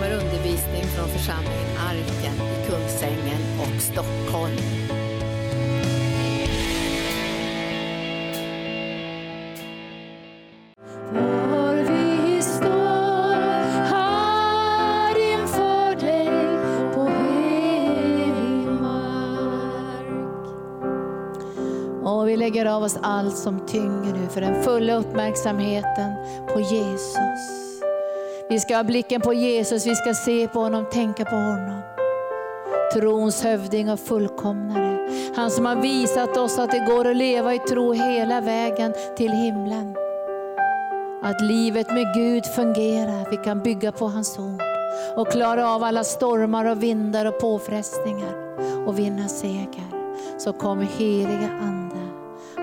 kommer undervisning från församlingen Arken i Kungsängen och Stockholm. Var vi står här inför dig på helig mark. Och vi lägger av oss allt som tynger nu för den fulla uppmärksamheten på Jesus. Vi ska ha blicken på Jesus, vi ska se på honom, tänka på honom. Trons hövding och fullkomnare. Han som har visat oss att det går att leva i tro hela vägen till himlen. Att livet med Gud fungerar. Vi kan bygga på hans ord och klara av alla stormar och vindar och påfrestningar och vinna seger. Så kommer heliga Ande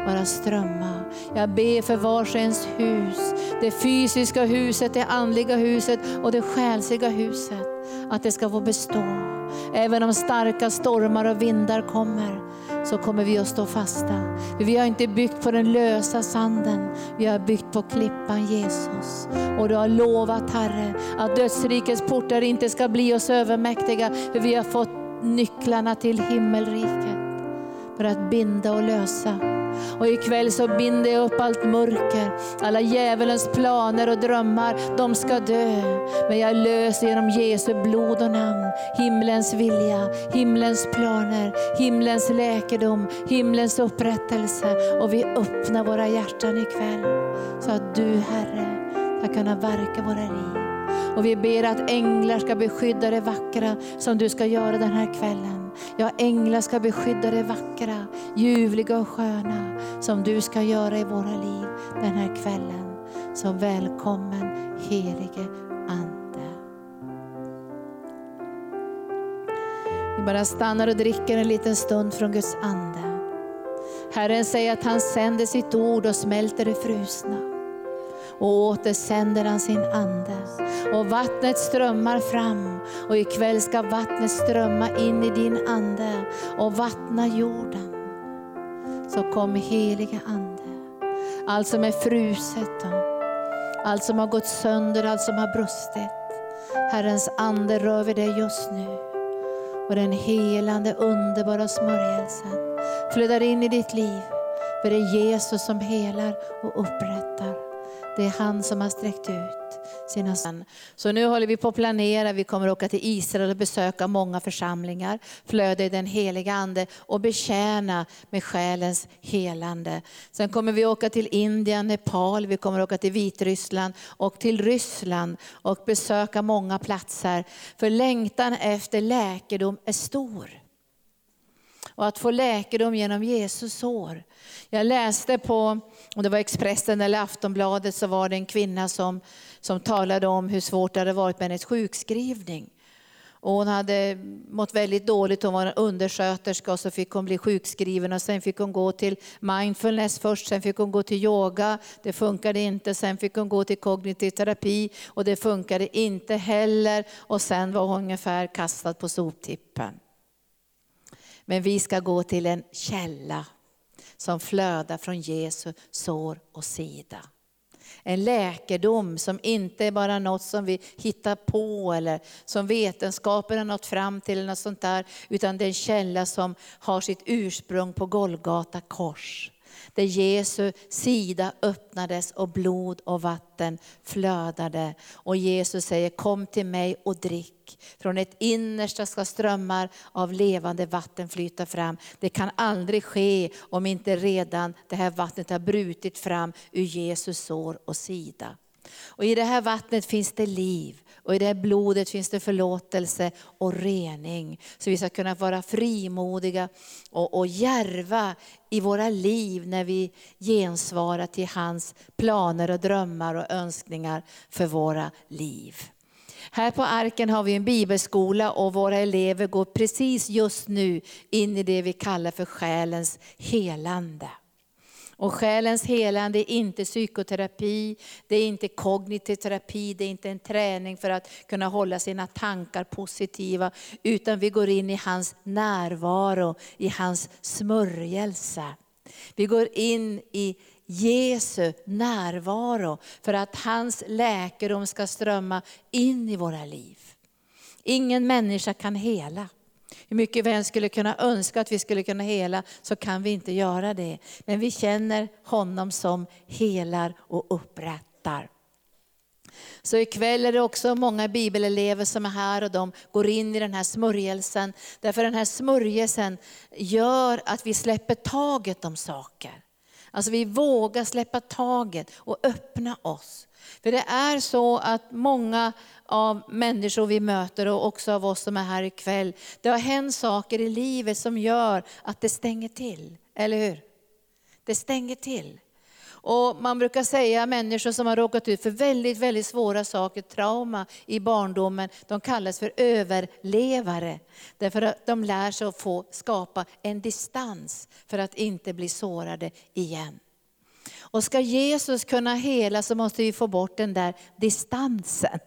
bara strömma. Jag ber för vars och ens hus, det fysiska huset, det andliga huset och det själsliga huset. Att det ska få bestå. Även om starka stormar och vindar kommer så kommer vi att stå fasta. För vi har inte byggt på den lösa sanden, vi har byggt på klippan Jesus. Och du har lovat Herre att dödsrikets portar inte ska bli oss övermäktiga, för vi har fått nycklarna till himmelriket för att binda och lösa. Och ikväll så binder jag upp allt mörker, alla djävulens planer och drömmar, de ska dö. Men jag löser genom Jesu blod och namn himlens vilja, himlens planer, himlens läkedom, himlens upprättelse. Och vi öppnar våra hjärtan ikväll så att du Herre ska kunna verka våra liv. Och vi ber att änglar ska beskydda det vackra som du ska göra den här kvällen. Ja, änglar ska beskydda det vackra, ljuvliga och sköna som du ska göra i våra liv den här kvällen. Så välkommen helige Ande. Vi bara stannar och dricker en liten stund från Guds Ande. Herren säger att han sänder sitt ord och smälter det frusna. Och åter sänder han sin ande. Och vattnet strömmar fram och ikväll ska vattnet strömma in i din ande och vattna jorden. Så kom heliga ande. Allt som är fruset, allt som har gått sönder, allt som har brustit. Herrens ande rör vid dig just nu. Och den helande underbara smörjelsen flödar in i ditt liv. För det är Jesus som helar och upprättar. Det är han som har sträckt ut sina Så nu håller vi på att planera, vi kommer att åka till Israel och besöka många församlingar, flöda i den heliga ande och betjäna med själens helande. Sen kommer vi åka till Indien, Nepal, vi kommer att åka till Vitryssland och till Ryssland och besöka många platser. För längtan efter läkedom är stor och att få läkedom genom Jesus sår. Jag läste på, om det var Expressen eller Aftonbladet, så var det en kvinna som, som talade om hur svårt det hade varit med hennes sjukskrivning. Och hon hade mått väldigt dåligt, hon var en undersköterska och så fick hon bli sjukskriven och sen fick hon gå till mindfulness först, sen fick hon gå till yoga, det funkade inte, sen fick hon gå till kognitiv terapi och det funkade inte heller och sen var hon ungefär kastad på soptippen. Men vi ska gå till en källa som flödar från Jesu sår och sida. En läkedom som inte är bara något som vi hittar på eller som vetenskapen har nått fram till eller något sånt där, utan det är en källa som har sitt ursprung på Golgata kors där Jesu sida öppnades och blod och vatten flödade. Och Jesus säger kom till mig och drick. Från ett innersta ska strömmar av levande vatten flyta fram. Det kan aldrig ske om inte redan det här vattnet har brutit fram ur Jesus sår och sida. Och I det här vattnet finns det liv och i det här blodet finns det förlåtelse och rening. Så vi ska kunna vara frimodiga och, och järva i våra liv när vi gensvarar till hans planer och drömmar och önskningar för våra liv. Här på Arken har vi en bibelskola och våra elever går precis just nu in i det vi kallar för själens helande. Och själens helande är inte psykoterapi, det är inte kognitiv terapi, det är inte en träning för att kunna hålla sina tankar positiva, utan vi går in i hans närvaro, i hans smörjelse. Vi går in i Jesu närvaro för att hans läkedom ska strömma in i våra liv. Ingen människa kan hela. Hur mycket vi än skulle kunna önska att vi skulle kunna hela, så kan vi inte göra det. Men vi känner honom som helar och upprättar. Så ikväll är det också många bibelelever som är här och de går in i den här smörjelsen. Därför den här smörjelsen gör att vi släpper taget om saker. Alltså vi vågar släppa taget och öppna oss. För det är så att många av människor vi möter och också av oss som är här ikväll, det har hänt saker i livet som gör att det stänger till. Eller hur? Det stänger till. Och man brukar säga att människor som har råkat ut för väldigt, väldigt svåra saker, trauma i barndomen, de kallas för överlevare. Därför att de lär sig att få skapa en distans för att inte bli sårade igen. Och ska Jesus kunna hela så måste vi få bort den där distansen.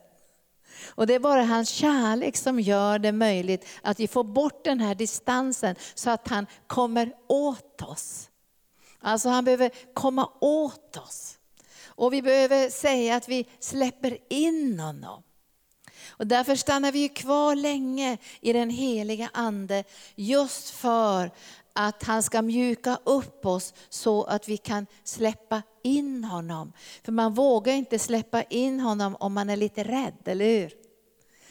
Och det är bara hans kärlek som gör det möjligt att vi får bort den här distansen så att han kommer åt oss. Alltså han behöver komma åt oss. Och vi behöver säga att vi släpper in honom. Och därför stannar vi kvar länge i den heliga Ande, just för att han ska mjuka upp oss så att vi kan släppa in honom. För man vågar inte släppa in honom om man är lite rädd, eller hur?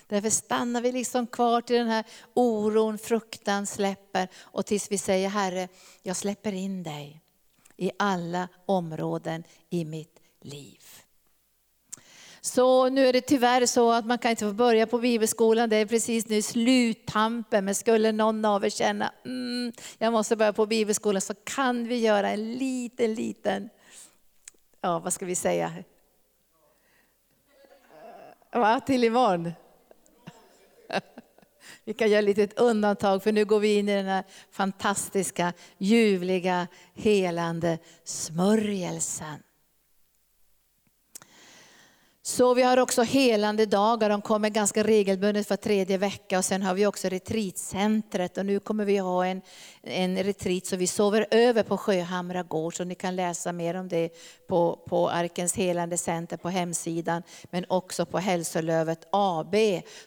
Därför stannar vi liksom kvar till den här oron, fruktan släpper och tills vi säger Herre, jag släpper in dig i alla områden i mitt liv. Så nu är det tyvärr så att man kan inte få börja på bibelskolan, det är precis nu sluttampen. Men skulle någon av er känna, mm, jag måste börja på bibelskolan, så kan vi göra en liten, liten, ja vad ska vi säga? Eh, va, till imorgon? Vi kan göra ett litet undantag för nu går vi in i den här fantastiska, ljuvliga, helande smörjelsen. Så vi har också helande dagar, de kommer ganska regelbundet var tredje vecka och sen har vi också retreatcentret. Och nu kommer vi ha en, en retreat så vi sover över på Sjöhamra gård. Så ni kan läsa mer om det på, på Arkens helande center på hemsidan men också på Hälsolövet AB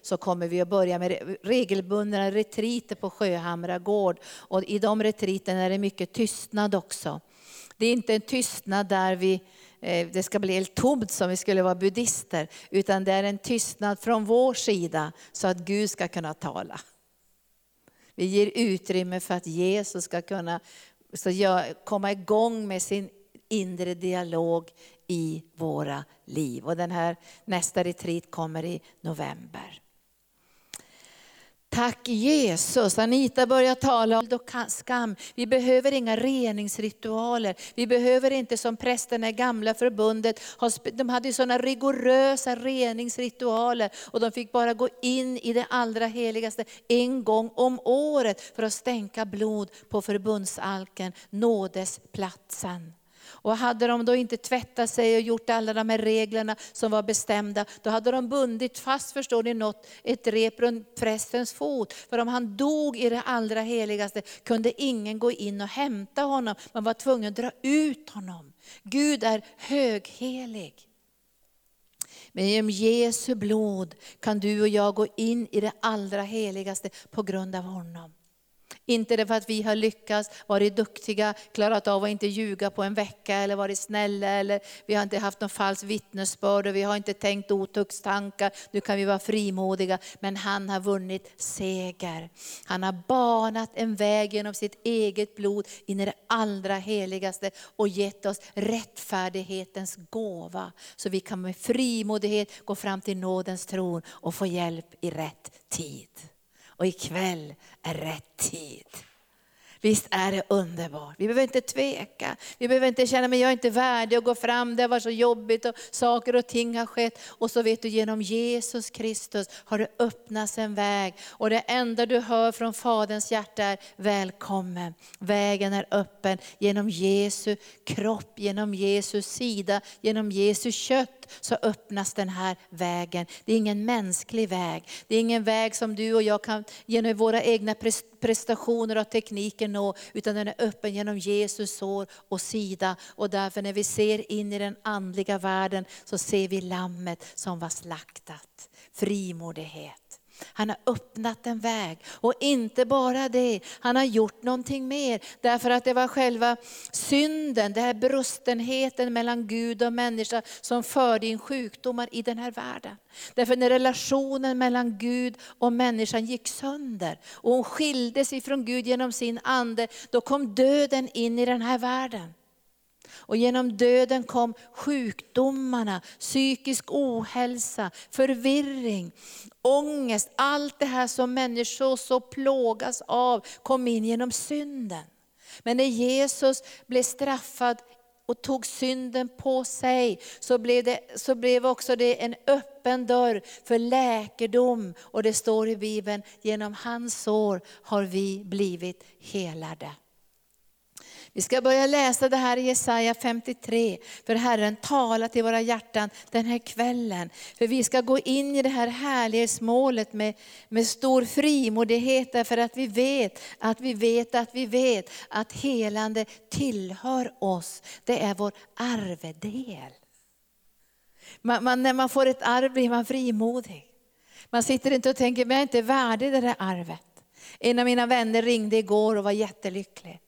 så kommer vi att börja med regelbundna retreater på Sjöhamra gård. Och i de retreaterna är det mycket tystnad också. Det är inte en tystnad där vi Eh, det ska bli helt tomt som vi skulle vara buddister, utan det är en tystnad från vår sida så att Gud ska kunna tala. Vi ger utrymme för att Jesus ska kunna så komma igång med sin inre dialog i våra liv. Och den här nästa retreat kommer i november. Tack Jesus. Anita börjar tala om skam. Vi behöver inga reningsritualer. Vi behöver inte som prästerna i gamla förbundet, de hade sådana rigorösa reningsritualer och de fick bara gå in i det allra heligaste en gång om året för att stänka blod på förbundsalken, nådesplatsen. Och hade de då inte tvättat sig och gjort alla de här reglerna som var bestämda, då hade de bundit fast, förstår ni, något, ett rep runt prästens fot. För om han dog i det allra heligaste kunde ingen gå in och hämta honom. Man var tvungen att dra ut honom. Gud är höghelig. Men genom Jesu blod kan du och jag gå in i det allra heligaste på grund av honom. Inte det för att vi har lyckats, varit duktiga, klarat av att inte ljuga på en vecka eller varit snälla eller vi har inte haft någon falsk vittnesbörd och vi har inte tänkt otuktstankar. Nu kan vi vara frimodiga. Men han har vunnit seger. Han har banat en väg genom sitt eget blod in i det allra heligaste och gett oss rättfärdighetens gåva. Så vi kan med frimodighet gå fram till nådens tron och få hjälp i rätt tid. Och ikväll är rätt tid. Visst är det underbart? Vi behöver inte tveka. Vi behöver inte känna, att jag är inte värdig att gå fram, det var så jobbigt och saker och ting har skett. Och så vet du, genom Jesus Kristus har det öppnats en väg. Och det enda du hör från Faderns hjärta är, välkommen. Vägen är öppen genom Jesu kropp, genom Jesu sida, genom Jesu kött så öppnas den här vägen. Det är ingen mänsklig väg. Det är ingen väg som du och jag kan genom våra egna prestationer prestationer och tekniker nå, utan den är öppen genom Jesus sår och sida. Och därför när vi ser in i den andliga världen så ser vi lammet som var slaktat. Frimodighet. Han har öppnat en väg. Och inte bara det, han har gjort någonting mer. Därför att det var själva synden, den här brustenheten mellan Gud och människa som förde in sjukdomar i den här världen. Därför när relationen mellan Gud och människan gick sönder och hon skildes ifrån Gud genom sin ande, då kom döden in i den här världen. Och genom döden kom sjukdomarna, psykisk ohälsa, förvirring, ångest. Allt det här som människor så plågas av kom in genom synden. Men när Jesus blev straffad och tog synden på sig, så blev, det, så blev också det en öppen dörr för läkedom. Och det står i Bibeln, genom hans sår har vi blivit helade. Vi ska börja läsa det här i Jesaja 53, för Herren talar till våra hjärtan den här kvällen. För vi ska gå in i det här härlighetsmålet med, med stor frimodighet, därför att vi vet att vi vet att vi vet att helande tillhör oss. Det är vår arvedel. Man, man, när man får ett arv blir man frimodig. Man sitter inte och tänker, men jag är inte värdig det där arvet. En av mina vänner ringde igår och var jättelycklig.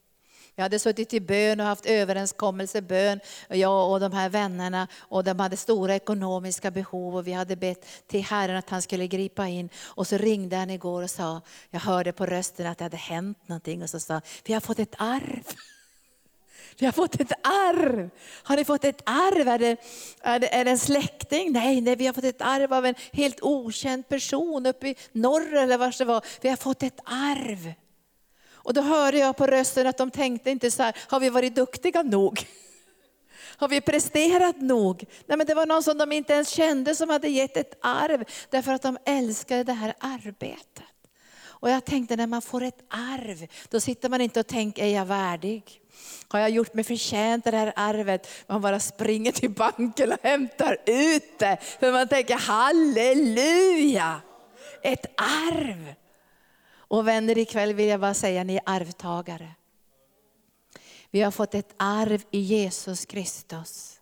Vi hade suttit i bön och haft överenskommelse bön, jag och de här vännerna. Och de hade stora ekonomiska behov och vi hade bett till Herren att han skulle gripa in. Och så ringde han igår och sa, jag hörde på rösten att det hade hänt någonting. Och så sa vi har fått ett arv. Vi har fått ett arv. Har ni fått ett arv? Är det, är det, är det en släkting? Nej, nej, vi har fått ett arv av en helt okänd person uppe i norr eller var det var. Vi har fått ett arv. Och då hörde jag på rösten att de tänkte inte så här, har vi varit duktiga nog? Har vi presterat nog? Nej, men det var någon som de inte ens kände som hade gett ett arv, därför att de älskade det här arbetet. Och jag tänkte när man får ett arv, då sitter man inte och tänker, är jag värdig? Har jag gjort mig förtjänt det här arvet? Man bara springer till banken och hämtar ut det. För man tänker, halleluja! Ett arv! Och vänner, ikväll vill jag bara säga, ni är arvtagare. Vi har fått ett arv i Jesus Kristus.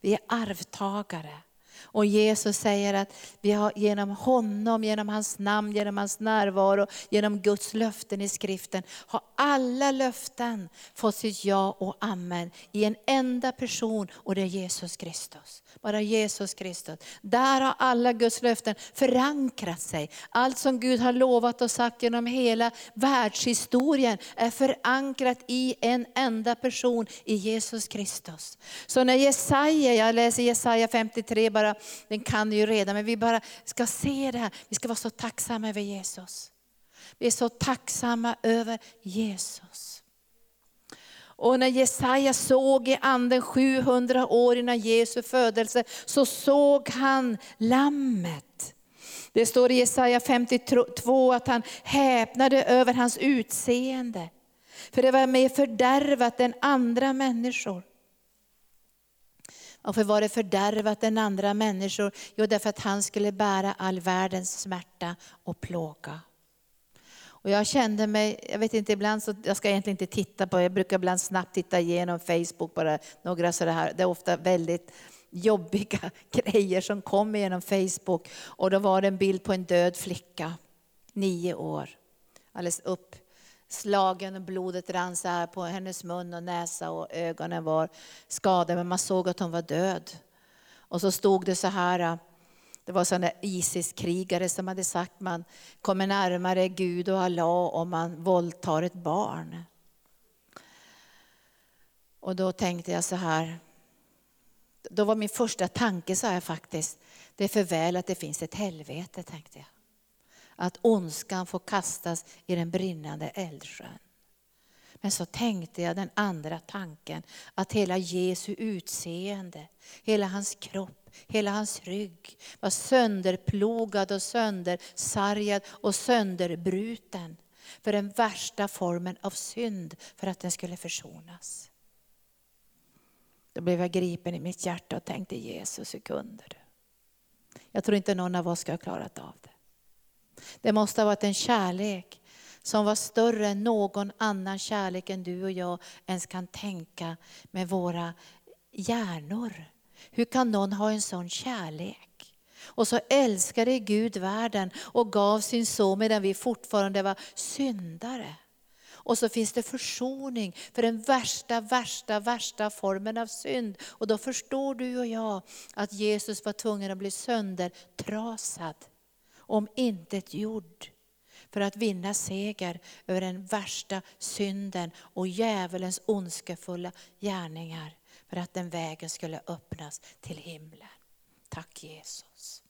Vi är arvtagare. Och Jesus säger att vi har genom honom, genom hans namn, genom hans närvaro, genom Guds löften i skriften, har alla löften fått sitt ja och amen i en enda person och det är Jesus Kristus. Bara Jesus Kristus. Där har alla Guds löften förankrat sig. Allt som Gud har lovat och sagt genom hela världshistorien är förankrat i en enda person, i Jesus Kristus. Så när Jesaja, jag läser Jesaja 53 bara, den kan ni ju redan, men vi bara ska se det här. Vi ska vara så tacksamma över Jesus. Vi är så tacksamma över Jesus. Och när Jesaja såg i anden 700 år innan Jesu födelse, så såg han lammet. Det står i Jesaja 52 att han häpnade över hans utseende. För det var mer fördärvat än andra människor. Varför var det fördärvat än andra människor? Jo, därför att han skulle bära all världens smärta och plåga. Och jag kände mig, jag vet inte, ibland så, jag ska egentligen inte titta på, jag brukar ibland snabbt titta igenom Facebook, bara några sådär, det är ofta väldigt jobbiga grejer som kommer genom Facebook. Och då var det en bild på en död flicka, nio år, alldeles uppslagen och blodet rann så här på hennes mun och näsa och ögonen var skadade, men man såg att hon var död. Och så stod det så här, det var sådana Isis-krigare som hade sagt man kommer närmare Gud och Allah om man våldtar ett barn. Och då tänkte jag så här, då var min första tanke så här faktiskt, det är för väl att det finns ett helvete tänkte jag. Att ondskan får kastas i den brinnande eldsjön. Men så tänkte jag den andra tanken, att hela Jesu utseende, hela hans kropp, hela hans rygg var sönderplogad och söndersargad och sönderbruten för den värsta formen av synd för att den skulle försonas. Då blev jag gripen i mitt hjärta och tänkte Jesus, hur kunde du? Jag tror inte någon av oss ska ha klarat av det. Det måste ha varit en kärlek som var större än någon annan kärlek än du och jag ens kan tänka med våra hjärnor. Hur kan någon ha en sån kärlek? Och så älskade Gud världen och gav sin son medan vi fortfarande var syndare. Och så finns det försoning för den värsta, värsta, värsta formen av synd. Och då förstår du och jag att Jesus var tvungen att bli söndertrasad, om intet gjord för att vinna seger över den värsta synden och djävulens ondskefulla gärningar. För att den vägen skulle öppnas till himlen. Tack Jesus.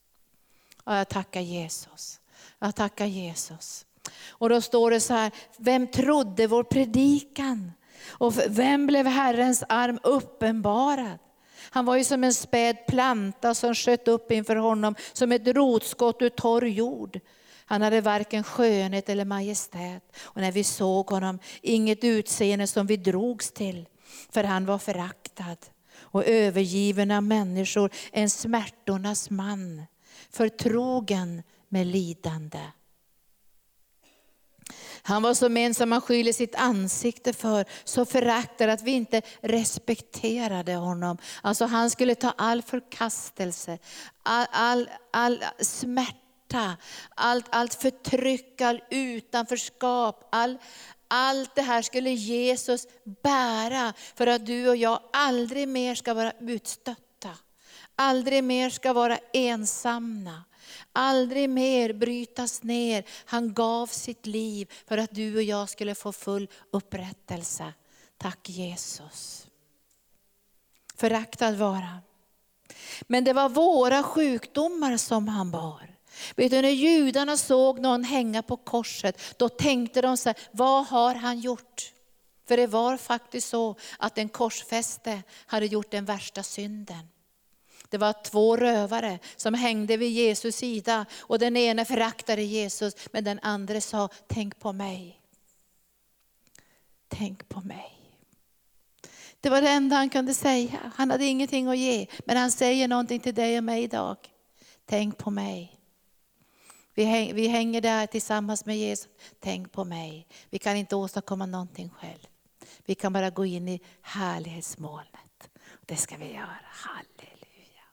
Ja, jag tackar Jesus. Jag tackar Jesus. Och då står det så här, vem trodde vår predikan? Och vem blev Herrens arm uppenbarad? Han var ju som en späd planta som sköt upp inför honom som ett rotskott ur torr jord. Han hade varken skönhet eller majestät. Och när vi såg honom, inget utseende som vi drogs till. För han var föraktad och övergiven av människor, en smärtornas man, förtrogen med lidande. Han var som en som man skyller sitt ansikte för, så föraktad att vi inte respekterade honom. Alltså han skulle ta all förkastelse, all, all, all smärta, allt, allt förtryck, all utanförskap, all, allt det här skulle Jesus bära för att du och jag aldrig mer ska vara utstötta. Aldrig mer ska vara ensamma. Aldrig mer brytas ner. Han gav sitt liv för att du och jag skulle få full upprättelse. Tack Jesus. Föraktad var han. Men det var våra sjukdomar som han bar. Vet du, när judarna såg någon hänga på korset, då tänkte de så här, vad har han gjort? För det var faktiskt så att den korsfäste hade gjort den värsta synden. Det var två rövare som hängde vid Jesus sida och den ene föraktade Jesus men den andra sa, tänk på mig. Tänk på mig. Det var det enda han kunde säga. Han hade ingenting att ge. Men han säger någonting till dig och mig idag. Tänk på mig. Vi hänger där tillsammans med Jesus. Tänk på mig. Vi kan inte åstadkomma någonting själv. Vi kan bara gå in i härlighetsmolnet. Det ska vi göra. Halleluja.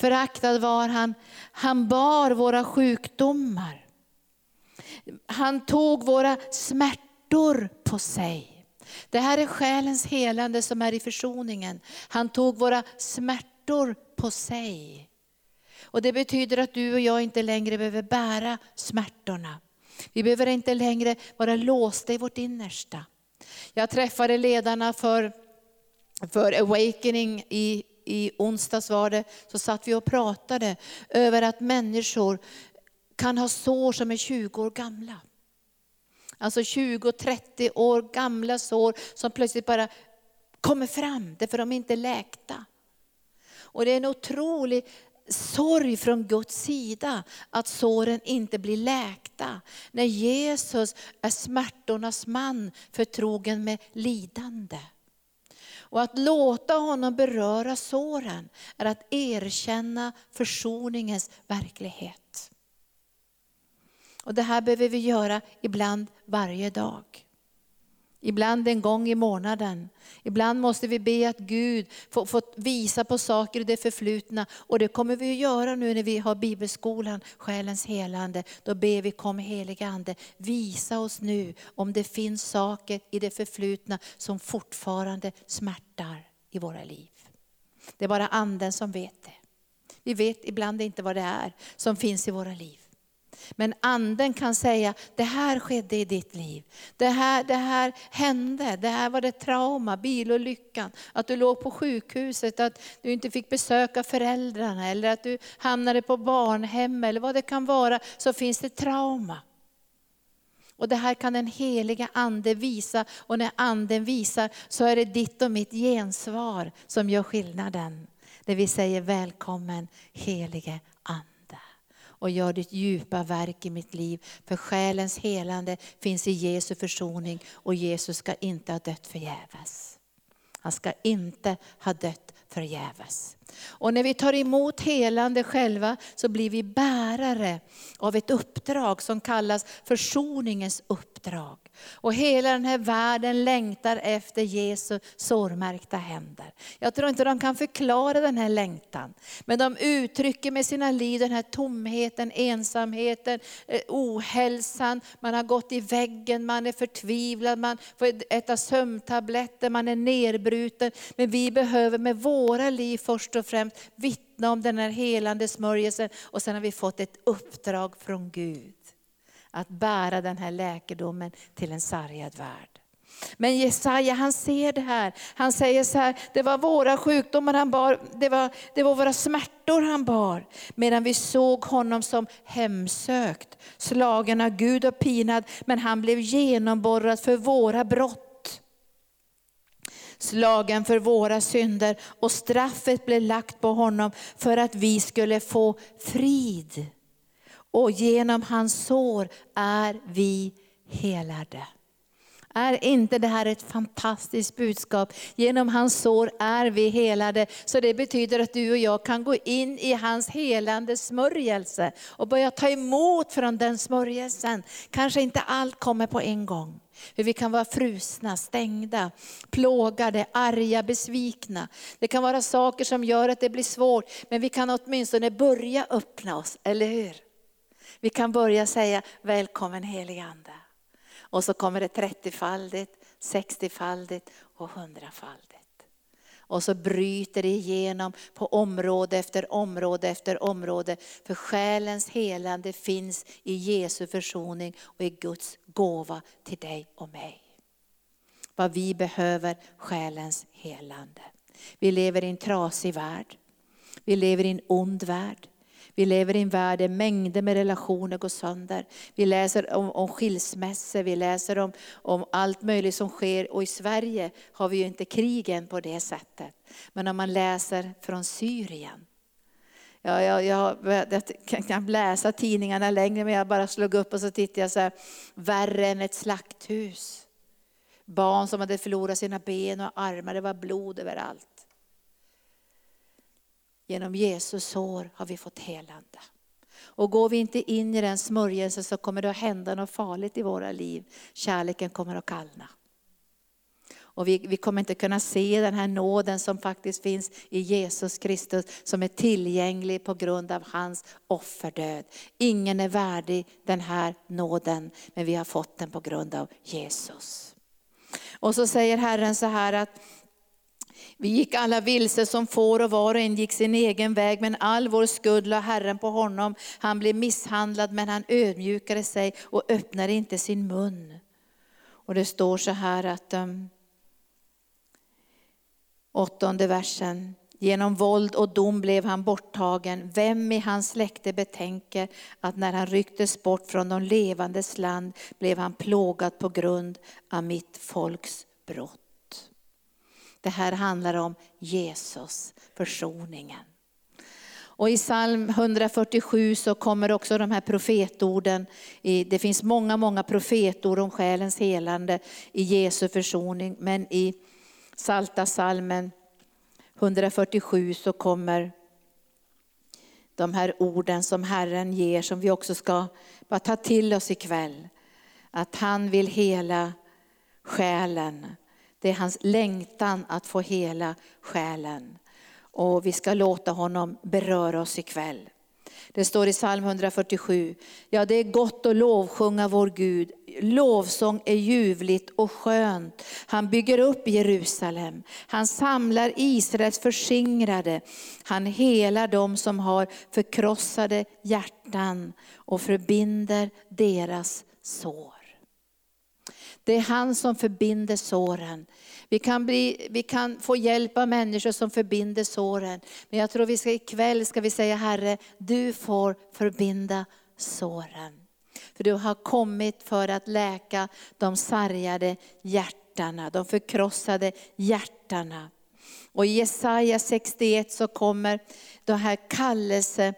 Föraktad var han. Han bar våra sjukdomar. Han tog våra smärtor på sig. Det här är själens helande som är i försoningen. Han tog våra smärtor på sig. Och Det betyder att du och jag inte längre behöver bära smärtorna. Vi behöver inte längre vara låsta i vårt innersta. Jag träffade ledarna för, för Awakening i i onsdags var det, så satt vi och pratade över att människor kan ha sår som är 20 år gamla. Alltså 20-30 år gamla sår som plötsligt bara kommer fram därför de inte är läkta. Och det är en otrolig sorg från Guds sida att såren inte blir läkta. När Jesus är smärtornas man förtrogen med lidande. Och att låta honom beröra såren är att erkänna försoningens verklighet. Och det här behöver vi göra ibland varje dag. Ibland en gång i månaden. Ibland måste vi be att Gud får, får visa på saker i det förflutna. Och det kommer vi att göra nu när vi har bibelskolan, själens helande. Då ber vi kom helige Ande, visa oss nu om det finns saker i det förflutna som fortfarande smärtar i våra liv. Det är bara anden som vet det. Vi vet ibland inte vad det är som finns i våra liv. Men anden kan säga, det här skedde i ditt liv. Det här, det här hände, det här var det trauma, bilolyckan. Att du låg på sjukhuset, att du inte fick besöka föräldrarna eller att du hamnade på barnhem eller vad det kan vara. Så finns det trauma. Och det här kan den heliga ande visa och när anden visar så är det ditt och mitt gensvar som gör skillnaden. När vi säger välkommen helige ande och gör ditt djupa verk i mitt liv. För själens helande finns i Jesu försoning och Jesus ska inte ha dött förgäves. Han ska inte ha dött förgäves. Och när vi tar emot helande själva så blir vi bärare av ett uppdrag som kallas försoningens uppdrag. Och hela den här världen längtar efter Jesu sårmärkta händer. Jag tror inte de kan förklara den här längtan. Men de uttrycker med sina liv den här tomheten, ensamheten, eh, ohälsan. Man har gått i väggen, man är förtvivlad, man får äta sömntabletter, man är nerbruten. Men vi behöver med våra liv först och främst vittna om den här helande smörjelsen. Och sen har vi fått ett uppdrag från Gud att bära den här läkedomen till en sargad värld. Men Jesaja han ser det här. Han säger så här, det var våra sjukdomar han bar, det var, det var våra smärtor han bar. Medan vi såg honom som hemsökt, slagen av Gud och pinad. Men han blev genomborrad för våra brott. Slagen för våra synder och straffet blev lagt på honom för att vi skulle få frid och genom hans sår är vi helade. Är inte det här ett fantastiskt budskap? Genom hans sår är vi helade. Så det betyder att du och jag kan gå in i hans helande smörjelse och börja ta emot från den smörjelsen. Kanske inte allt kommer på en gång. Hur vi kan vara frusna, stängda, plågade, arga, besvikna. Det kan vara saker som gör att det blir svårt, men vi kan åtminstone börja öppna oss, eller hur? Vi kan börja säga välkommen helige Ande. Och så kommer det 30-faldigt, 60-faldigt och 100-faldigt. Och så bryter det igenom på område efter område efter område. För själens helande finns i Jesu försoning och i Guds gåva till dig och mig. Vad vi behöver, själens helande. Vi lever i en trasig värld. Vi lever i en ond värld. Vi lever i en värld där mängder med relationer går sönder. Vi läser om, om skilsmässor, vi läser om, om allt möjligt som sker. Och i Sverige har vi ju inte krigen på det sättet. Men om man läser från Syrien. Ja, jag, jag, jag kan knappt läsa tidningarna längre, men jag bara slog upp och så tittade jag så här, värre än ett slakthus. Barn som hade förlorat sina ben och armar, det var blod överallt. Genom Jesus sår har vi fått helande. Och går vi inte in i den smörjelsen så kommer det att hända något farligt i våra liv. Kärleken kommer att kallna. Och vi, vi kommer inte kunna se den här nåden som faktiskt finns i Jesus Kristus, som är tillgänglig på grund av hans offerdöd. Ingen är värdig den här nåden, men vi har fått den på grund av Jesus. Och så säger Herren så här att vi gick alla vilse som får och var och en gick sin egen väg, men all vår skuld la Herren på honom. Han blev misshandlad, men han ödmjukade sig och öppnade inte sin mun. Och det står så här att, um, åttonde versen, Genom våld och dom blev han borttagen. Vem i hans släkte betänker att när han rycktes bort från de levandes land blev han plågad på grund av mitt folks brott. Det här handlar om Jesus, försoningen. Och i psalm 147 så kommer också de här profetorden. Det finns många, många profetord om själens helande i Jesu försoning. Men i Salta salmen 147 så kommer de här orden som Herren ger, som vi också ska bara ta till oss ikväll. Att han vill hela själen det är hans längtan att få hela själen. Och vi ska låta honom beröra oss ikväll. Det står i psalm 147, ja det är gott att lovsjunga vår Gud. Lovsång är ljuvligt och skönt. Han bygger upp Jerusalem. Han samlar Israels förskingrade. Han helar dem som har förkrossade hjärtan och förbinder deras sår. Det är han som förbinder såren. Vi kan, bli, vi kan få hjälp av människor som förbinder såren. Men jag tror vi ska ikväll ska vi säga Herre, du får förbinda såren. För du har kommit för att läka de sargade hjärtana, de förkrossade hjärtana. Och i Jesaja 61 så kommer den här kallelse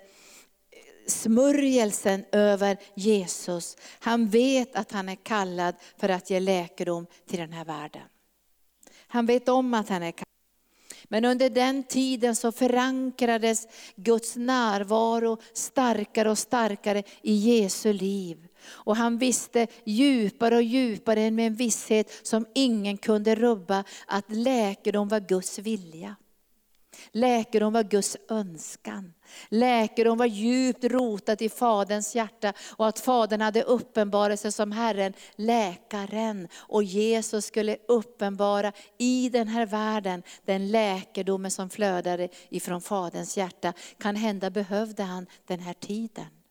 smörjelsen över Jesus. Han vet att han är kallad för att ge läkedom till den här världen. Han vet om att han är kallad. Men under den tiden så förankrades Guds närvaro starkare och starkare i Jesu liv. Och han visste djupare och djupare med en visshet som ingen kunde rubba, att läkedom var Guds vilja. Läkedom var Guds önskan. Läkedom var djupt rotat i Faderns hjärta och att Fadern hade uppenbarat sig som Herren, läkaren. Och Jesus skulle uppenbara i den här världen den läkedomen som flödade ifrån Faderns hjärta. Kan hända behövde han den här tiden.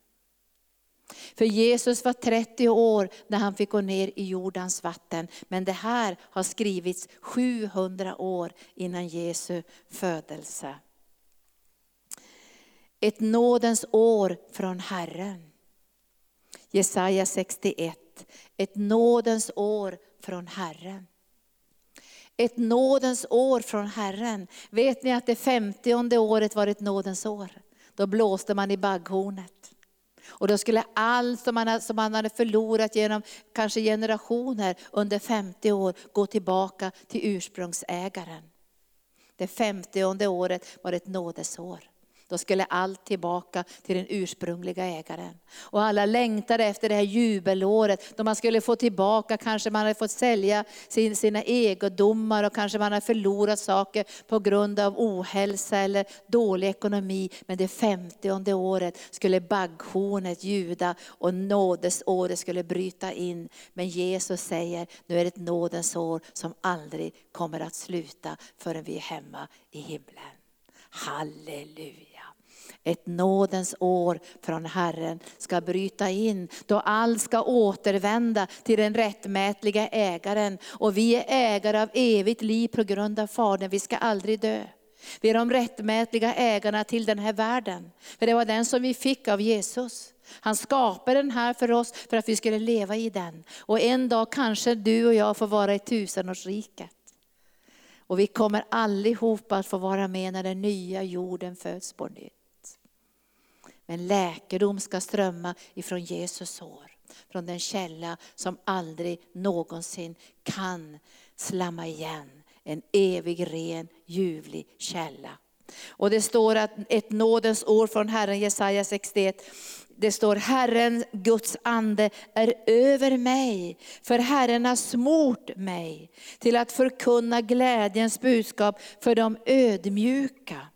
För Jesus var 30 år när han fick gå ner i Jordans vatten. Men det här har skrivits 700 år innan Jesu födelse. Ett nådens år från Herren. Jesaja 61. Ett nådens år från Herren. Ett nådens år från Herren. Vet ni att det femtionde året var ett nådens år? Då blåste man i bagghornet. Och då skulle allt som man, som man hade förlorat genom kanske generationer under 50 år gå tillbaka till ursprungsägaren. Det femtionde året var ett nådesår. Då skulle allt tillbaka till den ursprungliga ägaren. Och alla längtade efter det här jubelåret då man skulle få tillbaka, kanske man hade fått sälja sin, sina egodomar och kanske man hade förlorat saker på grund av ohälsa eller dålig ekonomi. Men det femtionde året skulle bagghornet ljuda och nådesåret skulle bryta in. Men Jesus säger, nu är det ett nådens år som aldrig kommer att sluta förrän vi är hemma i himlen. Halleluja ett nådens år från Herren ska bryta in, då allt ska återvända till den rättmätiga ägaren. Och vi är ägare av evigt liv på grund av Fadern, vi ska aldrig dö. Vi är de rättmätiga ägarna till den här världen. För det var den som vi fick av Jesus. Han skapade den här för oss för att vi skulle leva i den. Och en dag kanske du och jag får vara i tusenårsriket. Och vi kommer allihopa att få vara med när den nya jorden föds på nytt. Men läkedom ska strömma ifrån Jesus sår. Från den källa som aldrig någonsin kan slamma igen. En evig, ren, ljuvlig källa. Och det står att ett nådens år från Herren, Jesaja 61. Det står Herren Guds ande är över mig, för Herren har smort mig till att förkunna glädjens budskap för de ödmjuka.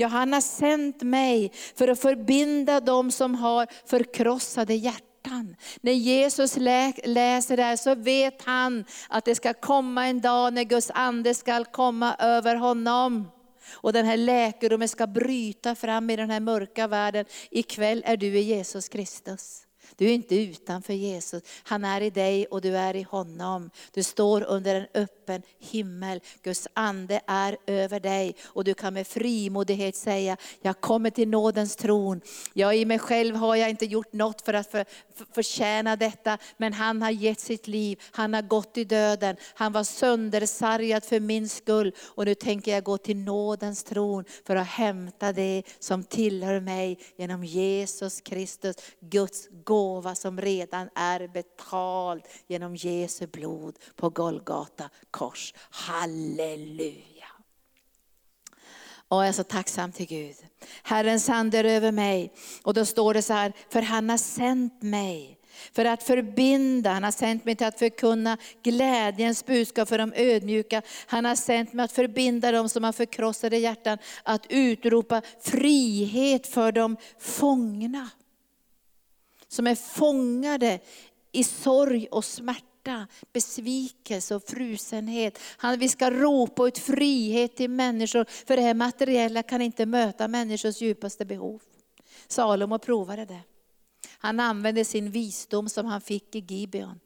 Ja, han har sänt mig för att förbinda dem som har förkrossade hjärtan. När Jesus läser det här så vet han att det ska komma en dag när Guds ande ska komma över honom. Och den här läkedomen ska bryta fram i den här mörka världen. Ikväll är du i Jesus Kristus. Du är inte utanför Jesus. Han är i dig och du är i honom. Du står under en öppen himmel. Guds ande är över dig och du kan med frimodighet säga, jag kommer till nådens tron. Jag i mig själv har jag inte gjort något för att för, för, förtjäna detta, men han har gett sitt liv. Han har gått i döden. Han var söndersargad för min skull och nu tänker jag gå till nådens tron för att hämta det som tillhör mig genom Jesus Kristus, Guds gåva gåva som redan är betald genom Jesu blod på Golgata kors. Halleluja! Och jag är så tacksam till Gud. Herrens hand är över mig. Och då står det så här, för han har sänt mig för att förbinda, han har sänt mig till att förkunna glädjens budskap för de ödmjuka. Han har sänt mig att förbinda dem som har förkrossade hjärtan, att utropa frihet för de fångna som är fångade i sorg och smärta, besvikelse och frusenhet. Han, vi ska ropa ut frihet till människor, för det här materiella kan inte möta människors djupaste behov. Salomo provade det. Han använde sin visdom som han fick i Gibeon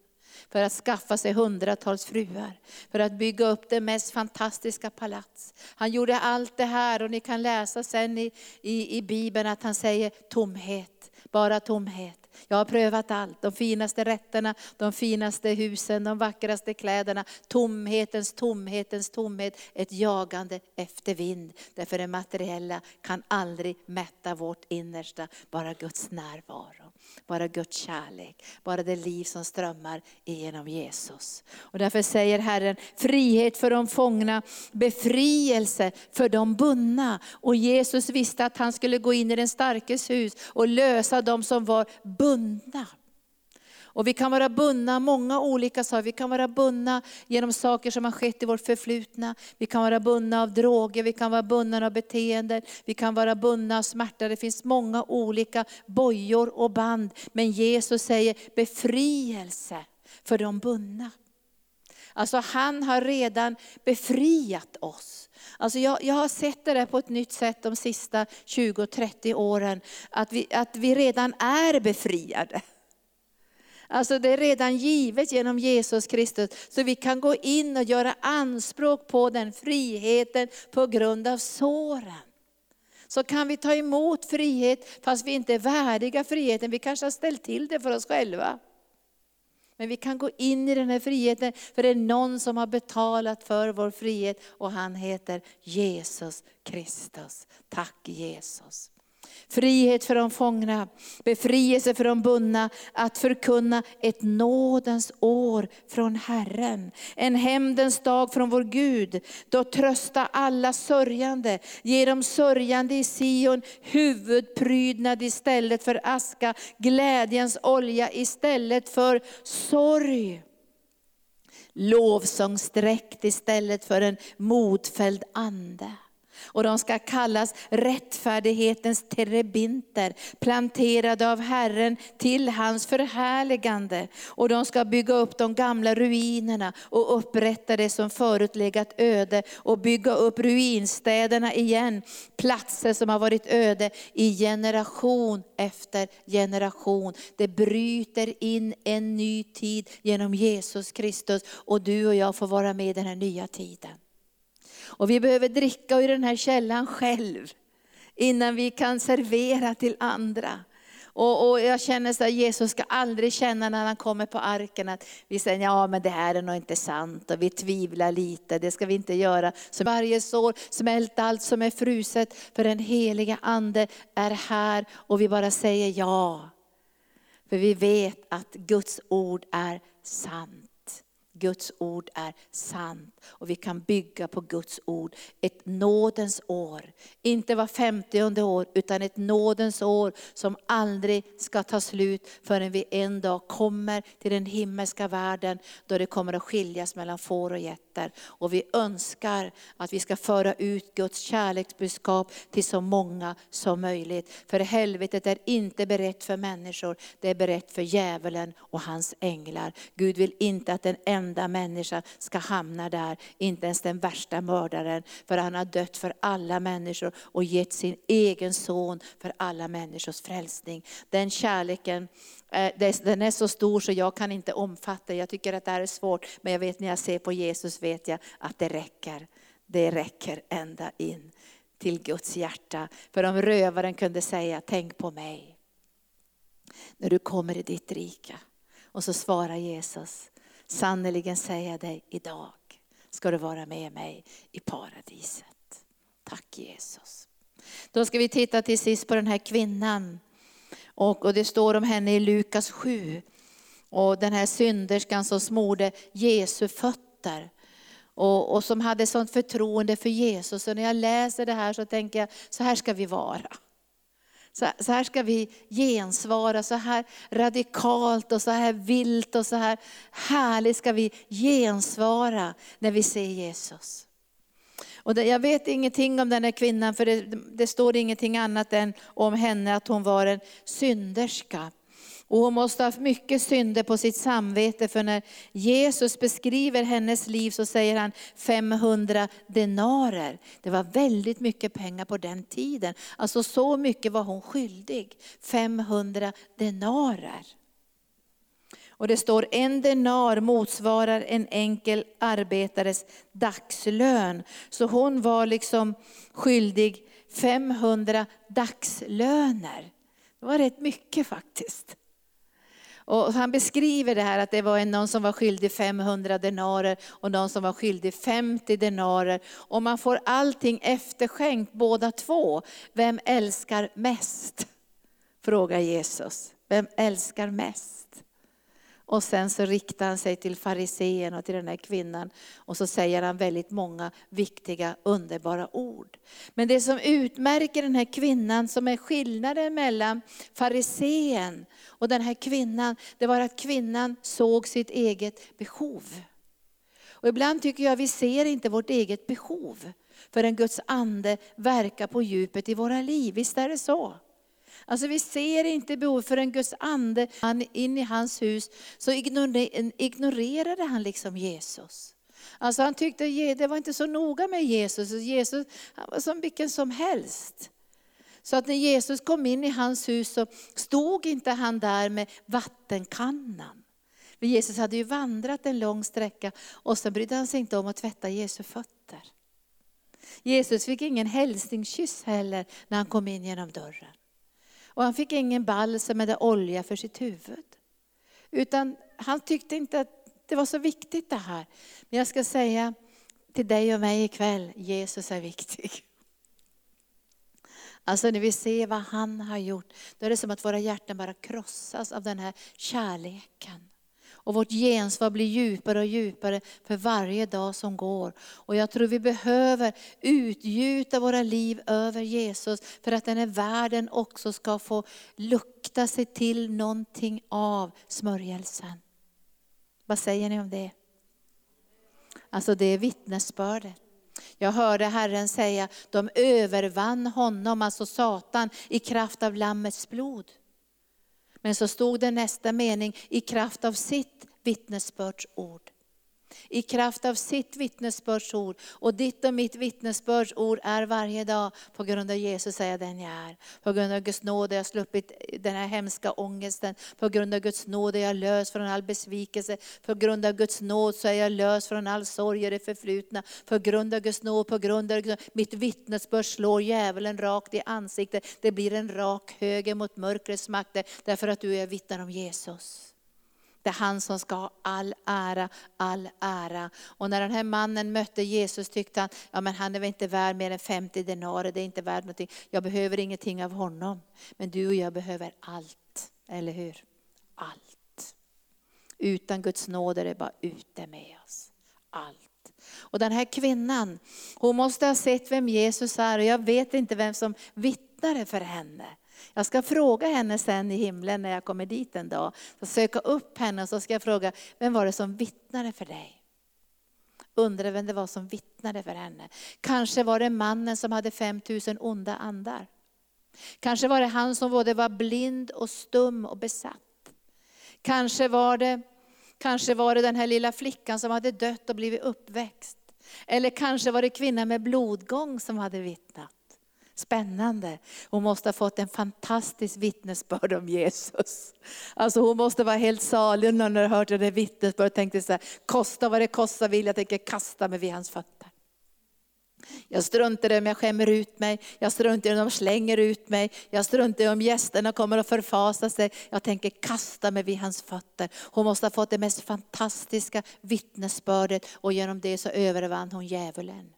för att skaffa sig hundratals fruar, för att bygga upp det mest fantastiska palats. Han gjorde allt det här och ni kan läsa sen i, i, i Bibeln att han säger tomhet, bara tomhet. Jag har prövat allt, de finaste rätterna, de finaste husen, de vackraste kläderna. Tomhetens, tomhetens tomhet, ett jagande efter vind. Därför det materiella kan aldrig mätta vårt innersta, bara Guds närvaro. Bara Guds kärlek, bara det liv som strömmar genom Jesus. Och därför säger Herren, frihet för de fångna, befrielse för de bundna. Och Jesus visste att han skulle gå in i den starkes hus och lösa de som var bundna. Och vi kan vara bundna många olika saker. Vi kan vara bundna genom saker som har skett i vårt förflutna. Vi kan vara bundna av droger, vi kan vara bundna av beteenden, vi kan vara bundna av smärta. Det finns många olika bojor och band. Men Jesus säger befrielse för de bundna. Alltså han har redan befriat oss. Alltså jag, jag har sett det där på ett nytt sätt de sista 20-30 åren. Att vi, att vi redan är befriade. Alltså det är redan givet genom Jesus Kristus. Så vi kan gå in och göra anspråk på den friheten på grund av såren. Så kan vi ta emot frihet fast vi inte är värdiga friheten. Vi kanske har ställt till det för oss själva. Men vi kan gå in i den här friheten för det är någon som har betalat för vår frihet och han heter Jesus Kristus. Tack Jesus. Frihet för de fångna, befrielse för de bundna, att förkunna ett nådens år från Herren. En hämndens dag från vår Gud, då trösta alla sörjande, ge de sörjande i Sion huvudprydnad istället för aska, glädjens olja istället för sorg. Lovsångsdräkt istället för en modfälld ande. Och de ska kallas rättfärdighetens terebinter, planterade av Herren till hans förhärligande. Och de ska bygga upp de gamla ruinerna och upprätta det som förut legat öde och bygga upp ruinstäderna igen, platser som har varit öde i generation efter generation. Det bryter in en ny tid genom Jesus Kristus och du och jag får vara med i den här nya tiden. Och vi behöver dricka ur den här källan själv, innan vi kan servera till andra. Och, och, jag känner så att Jesus ska aldrig känna när han kommer på arken att vi säger ja men det här är nog inte sant och vi tvivlar lite, det ska vi inte göra. Så varje sår, smält allt som är fruset för den heliga ande är här och vi bara säger ja. För vi vet att Guds ord är sant. Guds ord är sant. Och vi kan bygga på Guds ord. Ett nådens år, inte var femtionde år utan ett nådens år som aldrig ska ta slut förrän vi en dag kommer till den himmelska världen då det kommer att skiljas mellan får och getter. Och vi önskar att vi ska föra ut Guds kärleksbudskap till så många som möjligt. För helvetet är inte berett för människor, det är berett för djävulen och hans änglar. Gud vill inte att en enda människa ska hamna där, inte ens den värsta mördaren. För han har dött för alla människor och gett sin egen son för alla människors frälsning. Den kärleken Eh, den är så stor så jag kan inte omfatta Jag tycker att det här är svårt, men jag vet när jag ser på Jesus vet jag att det räcker. Det räcker ända in till Guds hjärta. För om rövaren kunde säga, tänk på mig. När du kommer i ditt rike. Och så svarar Jesus, sannerligen säger jag dig idag ska du vara med mig i paradiset. Tack Jesus. Då ska vi titta till sist på den här kvinnan. Och, och det står om henne i Lukas 7. Och den här synderskan som smorde Jesu fötter. Och, och som hade sånt förtroende för Jesus. Och när jag läser det här så tänker jag, så här ska vi vara. Så, så här ska vi gensvara, så här radikalt och så här vilt och så här härligt ska vi gensvara när vi ser Jesus. Och det, jag vet ingenting om den här kvinnan, för det, det står ingenting annat än om henne att hon var en synderska. Och hon måste ha haft mycket synder på sitt samvete, för när Jesus beskriver hennes liv så säger han 500 denarer. Det var väldigt mycket pengar på den tiden. Alltså så mycket var hon skyldig. 500 denarer. Och det står en denar motsvarar en enkel arbetares dagslön. Så hon var liksom skyldig 500 dagslöner. Det var rätt mycket faktiskt. Och han beskriver det här att det var någon som var skyldig 500 denarer och någon som var skyldig 50 denarer. Och man får allting efterskänkt båda två. Vem älskar mest? Frågar Jesus. Vem älskar mest? Och sen så riktar han sig till farisén och till den här kvinnan. Och så säger han väldigt många viktiga, underbara ord. Men det som utmärker den här kvinnan, som är skillnaden mellan farisén och den här kvinnan, det var att kvinnan såg sitt eget behov. Och ibland tycker jag vi ser inte vårt eget behov förrän Guds ande verkar på djupet i våra liv. Visst är det så? Alltså vi ser inte behov för en Guds ande in i hans hus, så ignorerade han liksom Jesus. Alltså han tyckte det var inte så noga med Jesus, Jesus han var som vilken som helst. Så att när Jesus kom in i hans hus så stod inte han där med vattenkannan. För Jesus hade ju vandrat en lång sträcka och så brydde han sig inte om att tvätta Jesu fötter. Jesus fick ingen hälsningskyss heller när han kom in genom dörren. Och han fick ingen balsam eller olja för sitt huvud. Utan han tyckte inte att det var så viktigt det här. Men jag ska säga till dig och mig ikväll, Jesus är viktig. Alltså när vi ser vad han har gjort, då är det som att våra hjärtan bara krossas av den här kärleken. Och vårt gensvar blir djupare och djupare för varje dag som går. Och jag tror vi behöver utgjuta våra liv över Jesus för att den här världen också ska få lukta sig till någonting av smörjelsen. Vad säger ni om det? Alltså det är vittnesbördet. Jag hörde Herren säga, de övervann honom, alltså Satan, i kraft av Lammets blod. Men så stod det nästa mening, i kraft av sitt vittnesbördsord i kraft av sitt vittnesbördsord. Och ditt och mitt vittnesbördsord är varje dag, på grund av Jesus är jag den jag är. På grund av Guds nåd har jag sluppit den här hemska ångesten. På grund av Guds nåd är jag lös från all besvikelse. På grund av Guds nåd så är jag lös från all sorg i det förflutna. På grund av Guds nåd, på grund av Guds, nåd, mitt vittnesbörd slår djävulen rakt i ansiktet. Det blir en rak höger mot mörkrets makter, därför att du är vittnen om Jesus. Det är han som ska ha all ära, all ära. Och när den här mannen mötte Jesus tyckte han, ja men han är väl inte värd mer än 50 denarer, det är inte värt någonting. Jag behöver ingenting av honom. Men du och jag behöver allt, eller hur? Allt. Utan Guds nåd är det bara ute med oss. Allt. Och den här kvinnan, hon måste ha sett vem Jesus är och jag vet inte vem som vittnade för henne. Jag ska fråga henne sen i himlen när jag kommer dit en dag. Så söka upp henne och så ska jag fråga, vem var det som vittnade för dig? Undrar vem det var som vittnade för henne. Kanske var det mannen som hade 5000 onda andar. Kanske var det han som både var blind och stum och besatt. Kanske var det, kanske var det den här lilla flickan som hade dött och blivit uppväxt. Eller kanske var det kvinnan med blodgång som hade vittnat. Spännande. Hon måste ha fått en fantastisk vittnesbörd om Jesus. Alltså hon måste vara helt salig när hon har hört det vittnesbördet och tänkte så här, kosta vad det kostar vill jag tänker kasta mig vid hans fötter. Jag struntar i om jag skämmer ut mig, jag struntar i om de slänger ut mig, jag struntar i om gästerna kommer att förfasa sig. Jag tänker kasta mig vid hans fötter. Hon måste ha fått det mest fantastiska vittnesbördet och genom det så övervann hon djävulen.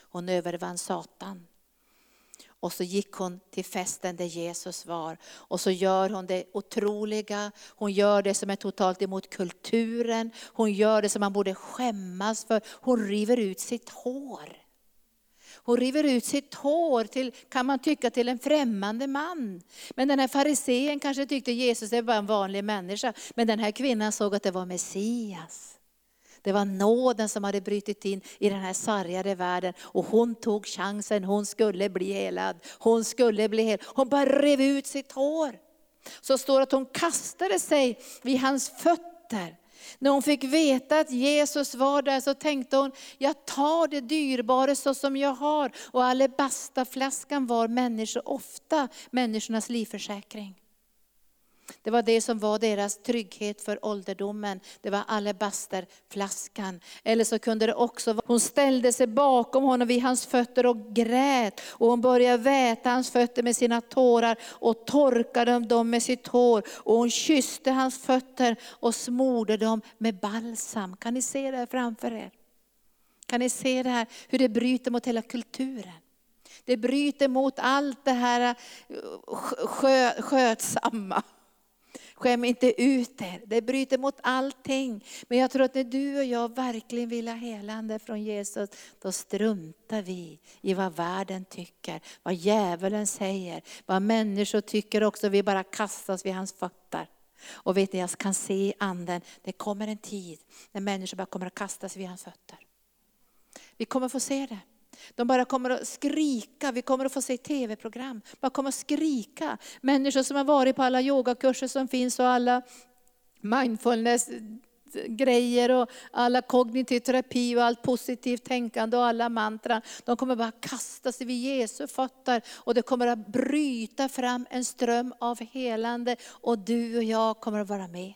Hon övervann Satan. Och så gick hon till festen där Jesus var. Och så gör hon det otroliga. Hon gör det som är totalt emot kulturen. Hon gör det som man borde skämmas för. Hon river ut sitt hår. Hon river ut sitt hår till, kan man tycka, till en främmande man. Men den här farisén kanske tyckte Jesus är bara en vanlig människa. Men den här kvinnan såg att det var Messias. Det var nåden som hade brutit in i den här sargade världen. Och hon tog chansen, hon skulle bli helad. Hon skulle bli hel. Hon bara rev ut sitt hår. Så står det att hon kastade sig vid hans fötter. När hon fick veta att Jesus var där så tänkte hon, jag tar det dyrbara så som jag har. Och alebastaflaskan var människor, ofta människornas livförsäkring. Det var det som var deras trygghet för ålderdomen. Det var alabasterflaskan. Eller så kunde det också vara, hon ställde sig bakom honom vid hans fötter och grät. Och hon började väta hans fötter med sina tårar och torkade dem med sitt hår. Och hon kysste hans fötter och smorde dem med balsam. Kan ni se det här framför er? Kan ni se det här, hur det bryter mot hela kulturen? Det bryter mot allt det här eh, skö, skötsamma. Skäm inte ut er. Det bryter mot allting. Men jag tror att när du och jag verkligen vill ha helande från Jesus, då struntar vi i vad världen tycker, vad djävulen säger, vad människor tycker också. Vi bara kastas vid hans fötter. Och vet ni, jag kan se i anden, det kommer en tid när människor bara kommer att kastas vid hans fötter. Vi kommer få se det. De bara kommer att skrika, vi kommer att få se tv-program. Bara kommer att skrika. Människor som har varit på alla yogakurser som finns och alla mindfulness grejer och alla kognitiv terapi och allt positivt tänkande och alla mantran. De kommer bara kasta sig vid Jesu fötter och det kommer att bryta fram en ström av helande och du och jag kommer att vara med.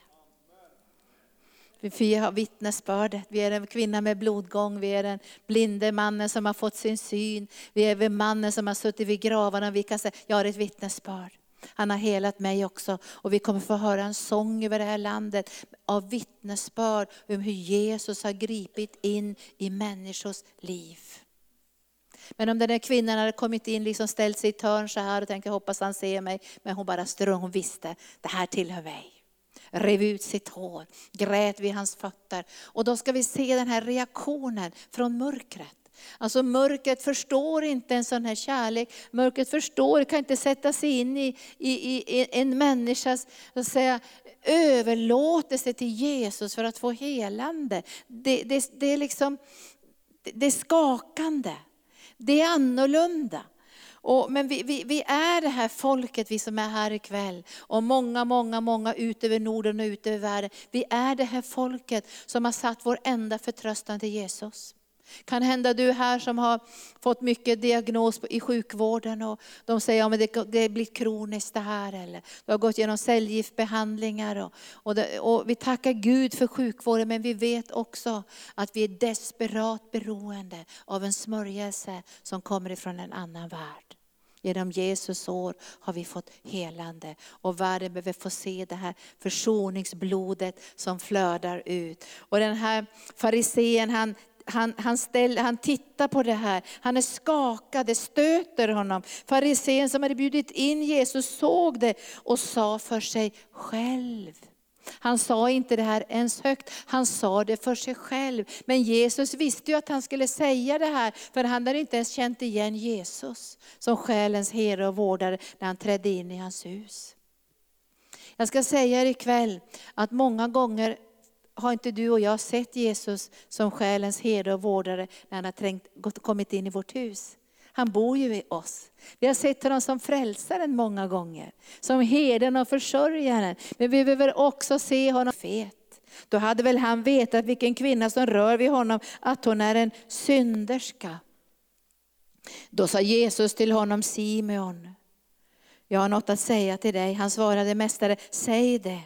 Vi har vittnesbördet. Vi är en kvinna med blodgång, vi är den blinde mannen som har fått sin syn. Vi är mannen som har suttit vid gravarna. Vi kan säga, jag har ett vittnesbörd. Han har helat mig också. Och vi kommer få höra en sång över det här landet av vittnesbörd om hur Jesus har gripit in i människors liv. Men om den där kvinnan hade kommit in, liksom ställt sig i ett hörn så här och tänkt, jag hoppas han ser mig. Men hon bara strung, hon visste, det här tillhör mig rev ut sitt hår, grät vid hans fötter. Och då ska vi se den här reaktionen från mörkret. Alltså mörkret förstår inte en sån här kärlek. Mörkret förstår, kan inte sätta sig in i, i, i en människas så att säga, överlåtelse till Jesus för att få helande. Det, det, det, är liksom, det är skakande. Det är annorlunda. Och, men vi, vi, vi, är det här folket, vi som är här ikväll, och många, många, många ut över Norden och ut över världen. Vi är det här folket som har satt vår enda förtröstan till Jesus. Kan hända du här som har fått mycket diagnos i sjukvården och de säger att ja, det, det blir kroniskt det här. Eller du har gått igenom cellgiftbehandlingar. Och, och, det, och vi tackar Gud för sjukvården men vi vet också att vi är desperat beroende av en smörjelse som kommer ifrån en annan värld. Genom Jesus år har vi fått helande. Och världen behöver få se det här försoningsblodet som flödar ut. Och den här farisén han han, han, han tittar på det här, han är skakad, det stöter honom. Farisén som hade bjudit in Jesus såg det och sa för sig själv. Han sa inte det här ens högt, han sa det för sig själv. Men Jesus visste ju att han skulle säga det här, för han hade inte ens känt igen Jesus som själens herde och vårdare när han trädde in i hans hus. Jag ska säga er ikväll att många gånger har inte du och jag sett Jesus som själens herde och vårdare när han har trängt, kommit in i vårt hus. Han bor ju i oss. Vi har sett honom som frälsaren många gånger, som herden och försörjaren. Men vi behöver också se honom fet. Då hade väl han vetat vilken kvinna som rör vid honom, att hon är en synderska. Då sa Jesus till honom, Simeon, jag har något att säga till dig. Han svarade, Mästare, säg det.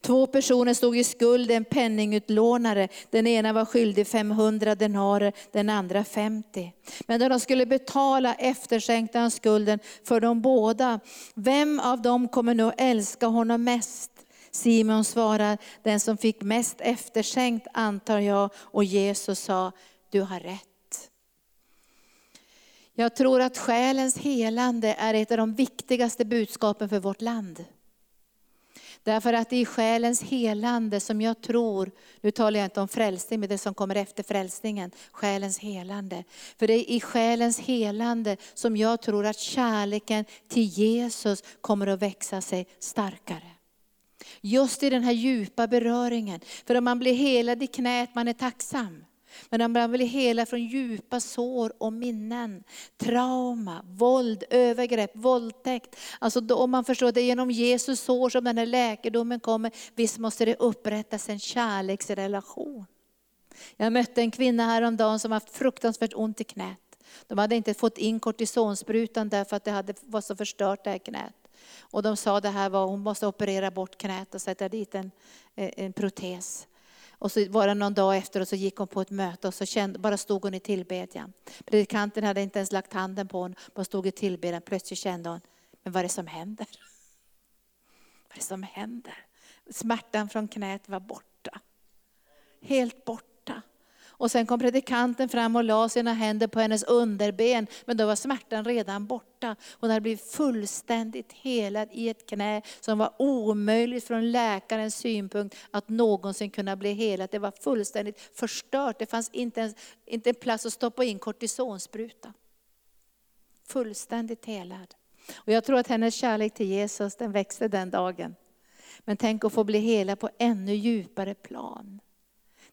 Två personer stod i skuld, en penningutlånare. Den ena var skyldig 500 denarer, den andra 50. Men när de skulle betala efterskänkte han skulden för de båda. Vem av dem kommer nu älska honom mest? Simon svarar, den som fick mest efterskänkt antar jag. Och Jesus sa, du har rätt. Jag tror att själens helande är ett av de viktigaste budskapen för vårt land. Därför att det är själens helande som jag tror, nu talar jag inte om frälsning, men det som kommer efter frälsningen, själens helande. För det är i själens helande som jag tror att kärleken till Jesus kommer att växa sig starkare. Just i den här djupa beröringen. För om man blir helad i knät, man är tacksam. Men man blir hela från djupa sår och minnen, trauma, våld, övergrepp, våldtäkt. Alltså då, om man förstår att det är genom Jesus sår som den här läkedomen kommer, visst måste det upprättas en kärleksrelation. Jag mötte en kvinna häromdagen som haft fruktansvärt ont i knät. De hade inte fått in kortisonsprutan därför att det hade, var så förstört det här knät. Och de sa det här var, hon måste operera bort knät och sätta dit en, en protes. Och så var det någon dag efter och så gick hon på ett möte och så kände, bara stod hon i tillbedjan. Predikanten hade inte ens lagt handen på henne, bara stod i tillbedjan. Plötsligt kände hon, men vad är det som händer? Vad är det som händer? Smärtan från knät var borta. Helt borta. Och sen kom predikanten fram och la sina händer på hennes underben, men då var smärtan redan borta. Hon hade blivit fullständigt helad i ett knä som var omöjligt från läkarens synpunkt att någonsin kunna bli helad. Det var fullständigt förstört. Det fanns inte, ens, inte en plats att stoppa in kortisonspruta. Fullständigt helad. Och jag tror att hennes kärlek till Jesus den växte den dagen. Men tänk att få bli helad på ännu djupare plan.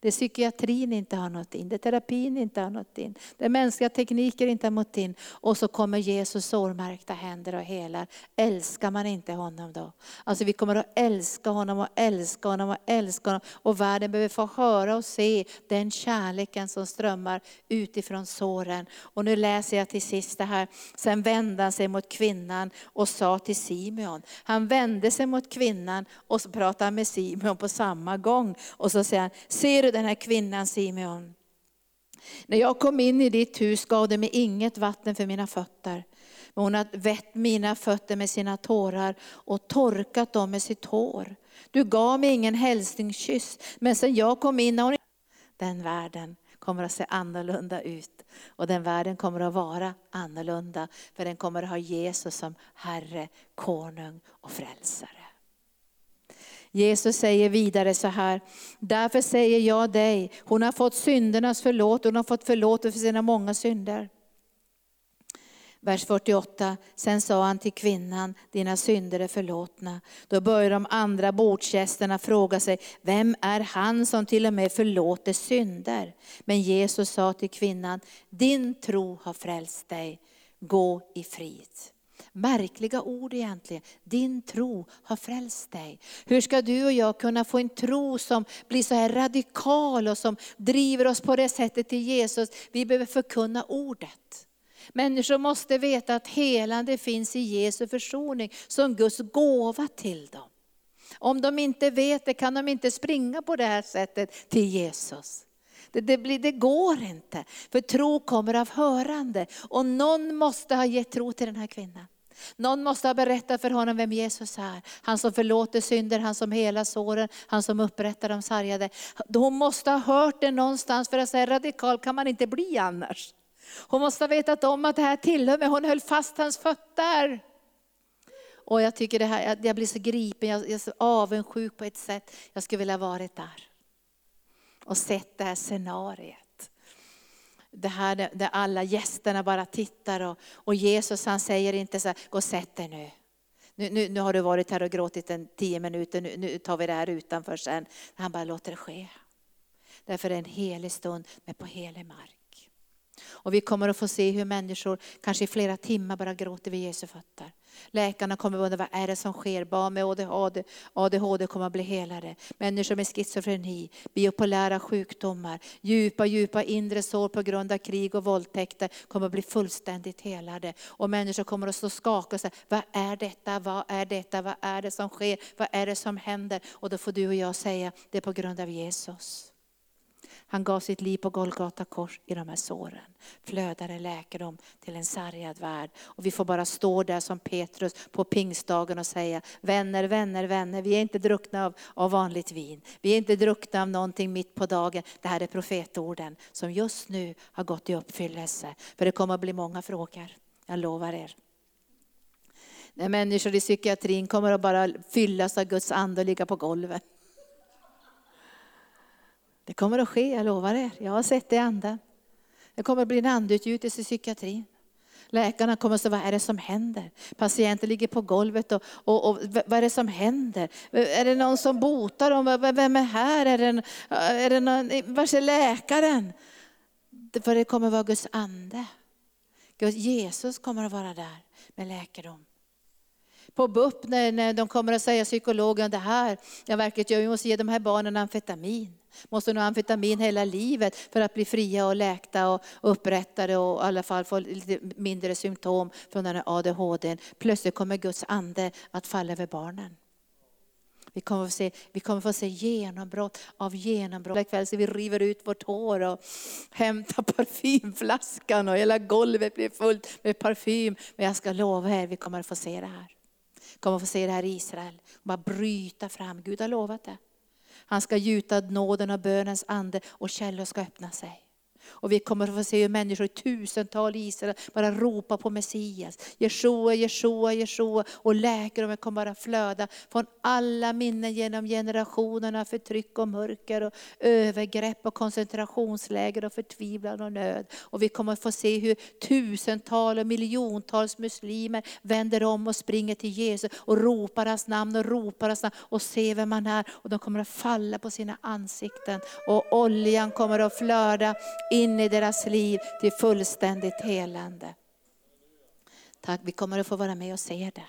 Det psykiatrin inte har nått in, det terapin inte har nått in, det mänskliga tekniker inte har nått in. Och så kommer Jesus sårmärkta händer och helar. Älskar man inte honom då? Alltså vi kommer att älska honom och älska honom och älska honom. Och världen behöver få höra och se den kärleken som strömmar utifrån såren. Och nu läser jag till sist det här. Sen vände han sig mot kvinnan och sa till Simeon. Han vände sig mot kvinnan och så pratade han med Simeon på samma gång. Och så säger han, ser den här kvinnan Simeon. När jag kom in i ditt hus gav du mig inget vatten för mina fötter. Men hon har vätt mina fötter med sina tårar och torkat dem med sitt hår. Du gav mig ingen hälsningskyss, men sen jag kom in har hon... Den världen kommer att se annorlunda ut. Och den världen kommer att vara annorlunda, för den kommer att ha Jesus som Herre, Konung och Frälsare. Jesus säger vidare så här, därför säger jag dig, hon har fått syndernas förlåt, hon har fått förlåtelse för sina många synder. Vers 48, sen sa han till kvinnan, dina synder är förlåtna. Då började de andra bordsgästerna fråga sig, vem är han som till och med förlåter synder? Men Jesus sa till kvinnan, din tro har frälst dig, gå i frid. Märkliga ord egentligen. Din tro har frälst dig. Hur ska du och jag kunna få en tro som blir så här radikal och som driver oss på det sättet till Jesus? Vi behöver förkunna ordet. Människor måste veta att helande finns i Jesu försoning som Guds gåva till dem. Om de inte vet det kan de inte springa på det här sättet till Jesus. Det, det, blir, det går inte, för tro kommer av hörande. Och någon måste ha gett tro till den här kvinnan. Någon måste ha berättat för honom vem Jesus är. Han som förlåter synder, han som helar såren, han som upprättar de sargade. Hon måste ha hört det någonstans för att säga radikal kan man inte bli annars. Hon måste ha vetat om att det här tillhör mig, hon höll fast hans fötter. Och jag tycker det här, jag blir så gripen, jag är så avundsjuk på ett sätt. Jag skulle vilja varit där. Och sett det här scenariet det här där alla gästerna bara tittar och, och Jesus han säger inte så här, gå och sätt dig nu. Nu, nu. nu har du varit här och gråtit en tio minuter, nu, nu tar vi det här utanför sen. Han bara låter det ske. Därför är det en helig stund, men på helig mark. Och vi kommer att få se hur människor kanske i flera timmar bara gråter vid Jesu fötter. Läkarna kommer att undra vad är det som sker. Barn med ADHD, ADHD kommer att bli helade. Människor med schizofreni, biopolära sjukdomar, djupa, djupa inre sår på grund av krig och våldtäkter kommer att bli fullständigt helade. Och människor kommer att stå skaka och säga, vad är detta, vad är detta, vad är det som sker, vad är det som händer? Och då får du och jag säga, det är på grund av Jesus. Han gav sitt liv på Golgata kors i de här såren. Flödade läkedom till en sargad värld. Och vi får bara stå där som Petrus på pingstdagen och säga, vänner, vänner, vänner, vi är inte druckna av, av vanligt vin. Vi är inte druckna av någonting mitt på dagen. Det här är profetorden som just nu har gått i uppfyllelse. För det kommer att bli många frågor, jag lovar er. När människor i psykiatrin kommer att bara fyllas av Guds ande och ligga på golvet. Det kommer att ske, jag lovar er. Jag har sett det i anden. Det kommer att bli en andeutgjutelse i psykiatrin. Läkarna kommer att säga, vad är det som händer? Patienten ligger på golvet och, och, och, vad är det som händer? Är det någon som botar dem? Vem är här? Är det, är det någon, var är läkaren? För det kommer att vara Guds ande. Jesus kommer att vara där med läkedom. På BUP när, när de kommer att säga psykologen det här, jag verkligen vi måste ge de här barnen amfetamin. Måste nog amfetamin hela livet för att bli fria och läkta och upprättade och i alla fall få lite mindre symptom från den här ADHD. Plötsligt kommer Guds ande att falla över barnen. Vi kommer, få se, vi kommer få se genombrott av genombrott. Ikväll så vi river ut vårt hår och hämtar parfymflaskan och hela golvet blir fullt med parfym. Men jag ska lova er, vi kommer att få se det här. Vi kommer att få se det här i Israel. Bara bryta fram, Gud har lovat det. Han ska gjuta nåden och bönens ande och källor ska öppna sig. Och vi kommer att få se hur människor i tusental i Israel bara ropar på Messias. Jeshua, Jeshua, Jeshua. Och läkedomen kommer bara flöda från alla minnen genom generationerna. Förtryck och mörker och övergrepp och koncentrationsläger och förtvivlan och nöd. Och vi kommer att få se hur tusentals och miljontals muslimer vänder om och springer till Jesus och ropar hans namn och ropar hans namn och ser vem han är. Och de kommer att falla på sina ansikten och oljan kommer att flöda in in i deras liv till fullständigt helande. Tack, vi kommer att få vara med och se det.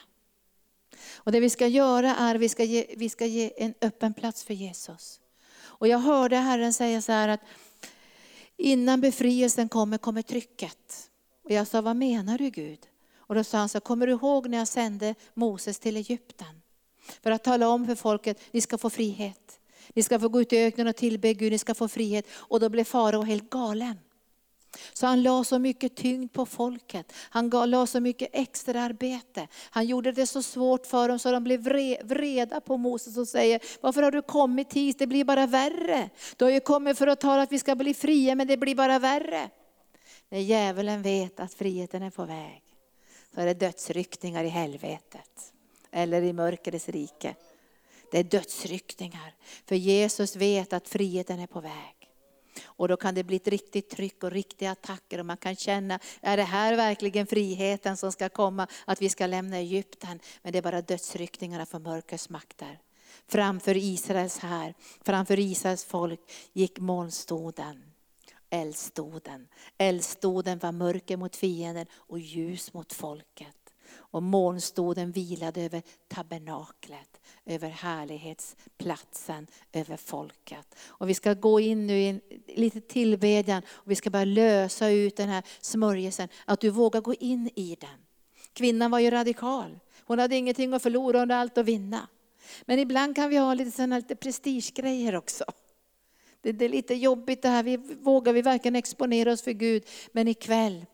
Och det vi ska göra är att vi ska ge, vi ska ge en öppen plats för Jesus. Och jag hörde Herren säga så här att innan befrielsen kommer, kommer trycket. Och jag sa, vad menar du Gud? Och då sa han så kommer du ihåg när jag sände Moses till Egypten? För att tala om för folket, ni ska få frihet. Ni ska få gå ut i öknen och tillbe Gud, ni ska få frihet. Och då blev farao helt galen. Så han la så mycket tyngd på folket. Han la så mycket extra arbete. Han gjorde det så svårt för dem så de blev vreda på Moses och säger, varför har du kommit hit? Det blir bara värre. Du har ju kommit för att tala att vi ska bli fria, men det blir bara värre. När djävulen vet att friheten är på väg, så är det dödsryckningar i helvetet. Eller i mörkrets rike. Det är dödsryckningar. För Jesus vet att friheten är på väg. Och då kan det bli ett riktigt tryck och riktiga attacker och man kan känna, är det här verkligen friheten som ska komma? Att vi ska lämna Egypten? Men det är bara dödsryckningarna för mörkrets makter. Framför Israels här, framför Israels folk gick molnstoden eldstoden. Eldstoden var mörker mot fienden och ljus mot folket. Och molnstoden vilade över tabernaklet över härlighetsplatsen, över folket. Och vi ska gå in nu i en lite tillbedjan och vi ska bara lösa ut den här smörjelsen, att du vågar gå in i den. Kvinnan var ju radikal. Hon hade ingenting att förlora, hon hade allt att vinna. Men ibland kan vi ha lite, såna, lite prestigegrejer också. Det, det, är lite jobbigt det här, vi, vågar vi verkligen exponera oss för Gud? Men ikväll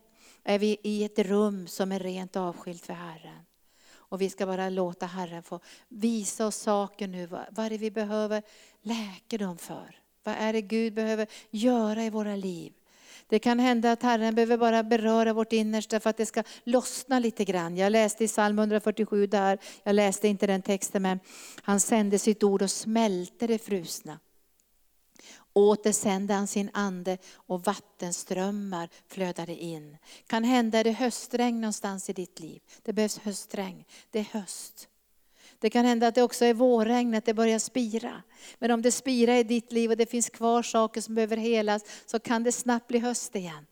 är vi i ett rum som är rent avskilt för Herren. Och vi ska bara låta Herren få visa oss saker nu. Vad är det vi behöver läkedom för? Vad är det Gud behöver göra i våra liv? Det kan hända att Herren behöver bara beröra vårt innersta för att det ska lossna lite grann. Jag läste i psalm 147 där, jag läste inte den texten men han sände sitt ord och smälte det frusna. Åter sände han sin ande och vattenströmmar flödade in. Kan hända är det höstregn någonstans i ditt liv. Det behövs höstregn. Det är höst. Det kan hända att det också är vårregn, att det börjar spira. Men om det spirar i ditt liv och det finns kvar saker som behöver helas, så kan det snabbt bli höst igen.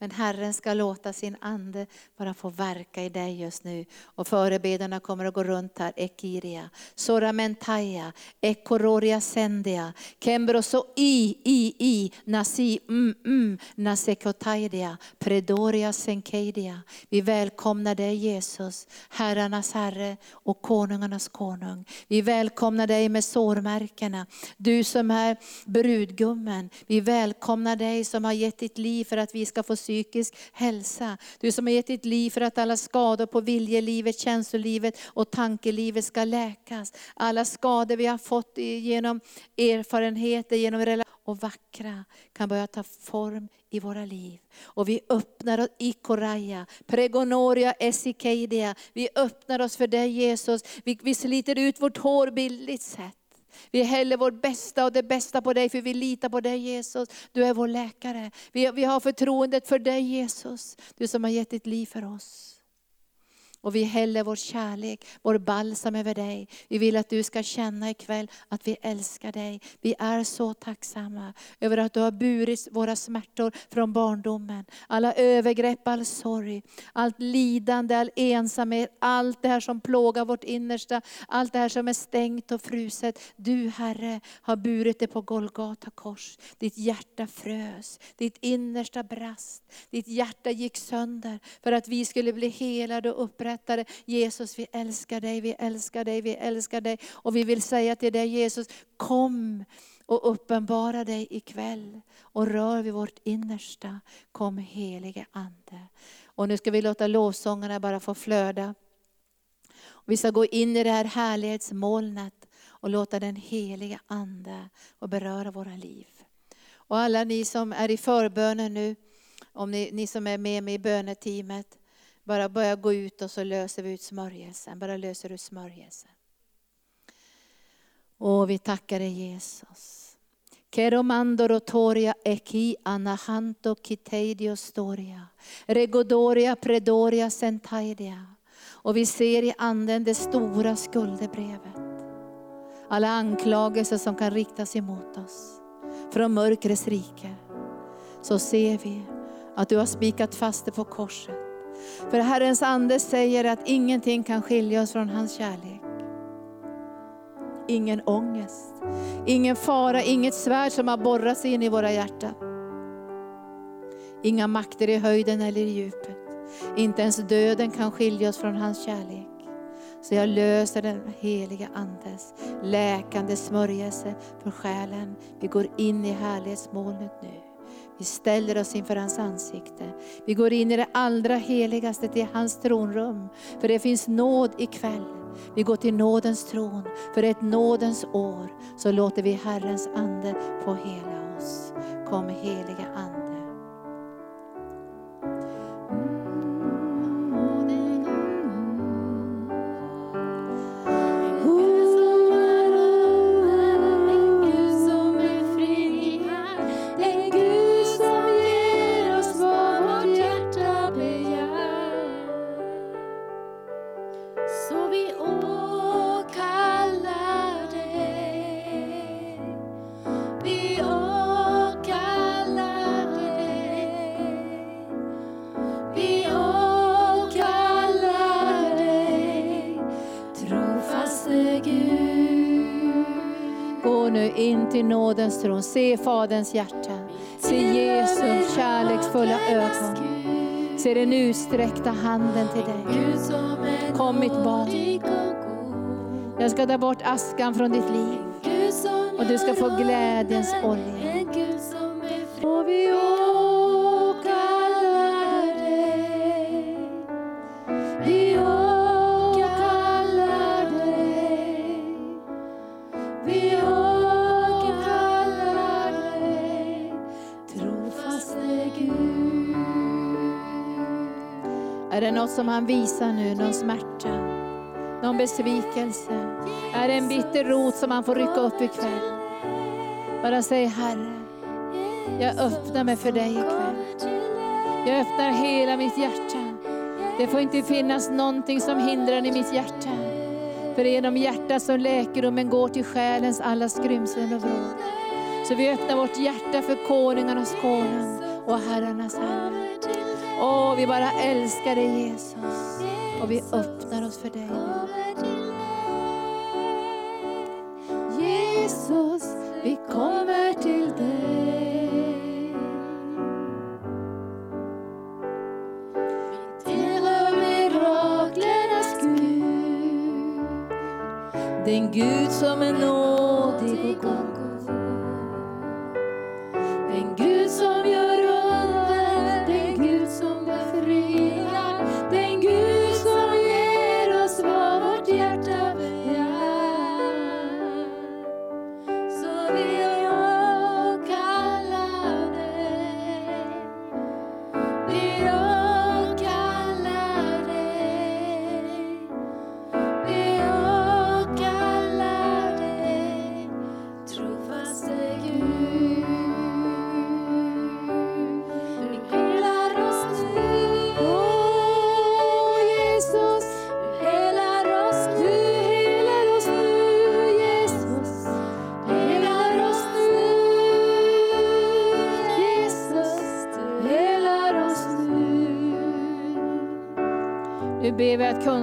Men Herren ska låta sin ande bara få verka i dig just nu. Och förebedjarna kommer att gå runt här. Ekiria, Soramentaya, Ekororia Sendia, Kembroso i, i, i, Nasi, mm, mm, Nasekotaidia, Predoria Senkeidia. Vi välkomnar dig Jesus, herrarnas herre och konungarnas konung. Vi välkomnar dig med sårmärkena. Du som är brudgummen. Vi välkomnar dig som har gett ditt liv för att vi ska få psykisk hälsa. Du som har gett ditt liv för att alla skador på viljelivet, känslolivet och tankelivet ska läkas. Alla skador vi har fått genom erfarenheter, genom relationer och vackra kan börja ta form i våra liv. Och vi öppnar oss i Koraya, Pregonoria Esikeidia. Vi öppnar oss för dig Jesus. Vi, vi sliter ut vårt hår bildligt sett. Vi häller vårt bästa och det bästa på dig, för vi litar på dig Jesus. Du är vår läkare. Vi, vi har förtroendet för dig Jesus, du som har gett ditt liv för oss. Och vi häller vår kärlek, vår balsam över dig. Vi vill att du ska känna ikväll att vi älskar dig. Vi är så tacksamma över att du har burit våra smärtor från barndomen. Alla övergrepp, all sorg, allt lidande, all ensamhet, allt det här som plågar vårt innersta, allt det här som är stängt och fruset. Du Herre har burit det på Golgata kors. Ditt hjärta frös, ditt innersta brast, ditt hjärta gick sönder för att vi skulle bli helade och upprättade. Jesus vi älskar dig, vi älskar dig, vi älskar dig. Och vi vill säga till dig Jesus, kom och uppenbara dig ikväll. Och rör vid vårt innersta. Kom helige Ande. Och nu ska vi låta lovsångarna bara få flöda. Vi ska gå in i det här härlighetsmolnet och låta den heliga Ande och beröra våra liv. Och alla ni som är i förbönen nu, om ni, ni som är med mig i böneteamet, bara börja gå ut och så löser vi ut smörjelsen. Bara löser ut smörjelsen. Och vi tackar dig Jesus. Keromandoro toria eki anahanto kiteidio storia. Regodoria predoria sentaidia. Och vi ser i anden det stora skuldebrevet. Alla anklagelser som kan riktas emot oss från mörkrets rike. Så ser vi att du har spikat fast det på korset. För Herrens ande säger att ingenting kan skilja oss från hans kärlek. Ingen ångest, ingen fara, inget svärd som har borrats in i våra hjärtan. Inga makter i höjden eller i djupet. Inte ens döden kan skilja oss från hans kärlek. Så jag löser den heliga Andes läkande smörjelse för själen. Vi går in i härlighetsmolnet nu. Vi ställer oss inför hans ansikte. Vi går in i det allra heligaste till hans tronrum. För det finns nåd ikväll. Vi går till nådens tron. För ett nådens år så låter vi Herrens ande få hela oss. Kom heliga Ande. In till nådens tron. Se Faderns hjärta. Se Jesu kärleksfulla ögon. Se den utsträckta handen till dig. Kom mitt barn. Jag ska ta bort askan från ditt liv. Och du ska få glädjens olja. Som han visar nu, någon smärta, någon besvikelse? Är det en bitter rot som han får rycka upp ikväll? Bara säg Herre, jag öppnar mig för dig ikväll. Jag öppnar hela mitt hjärta. Det får inte finnas någonting som hindrar i mitt hjärta. För genom hjärtat som läkedomen går till själens alla skrymslen och vrår. Så vi öppnar vårt hjärta för konungarnas konung och herrarnas herre. Åh, vi bara älskar dig Jesus. Och vi öppnar oss för dig Jesus, vi kommer till dig. Miraklernas Gud. Den Gud som är nådig och god.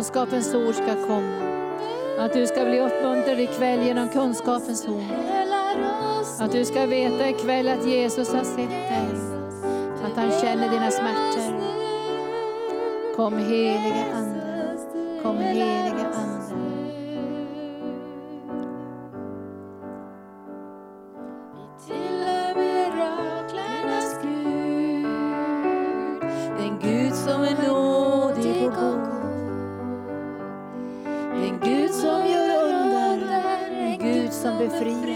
Kunskapens ord ska komma. Att du ska bli uppmuntrad ikväll genom kunskapens ord. Att du ska veta ikväll att Jesus har sett dig. Att han känner dina smärtor. Kom heliga Ande. Gud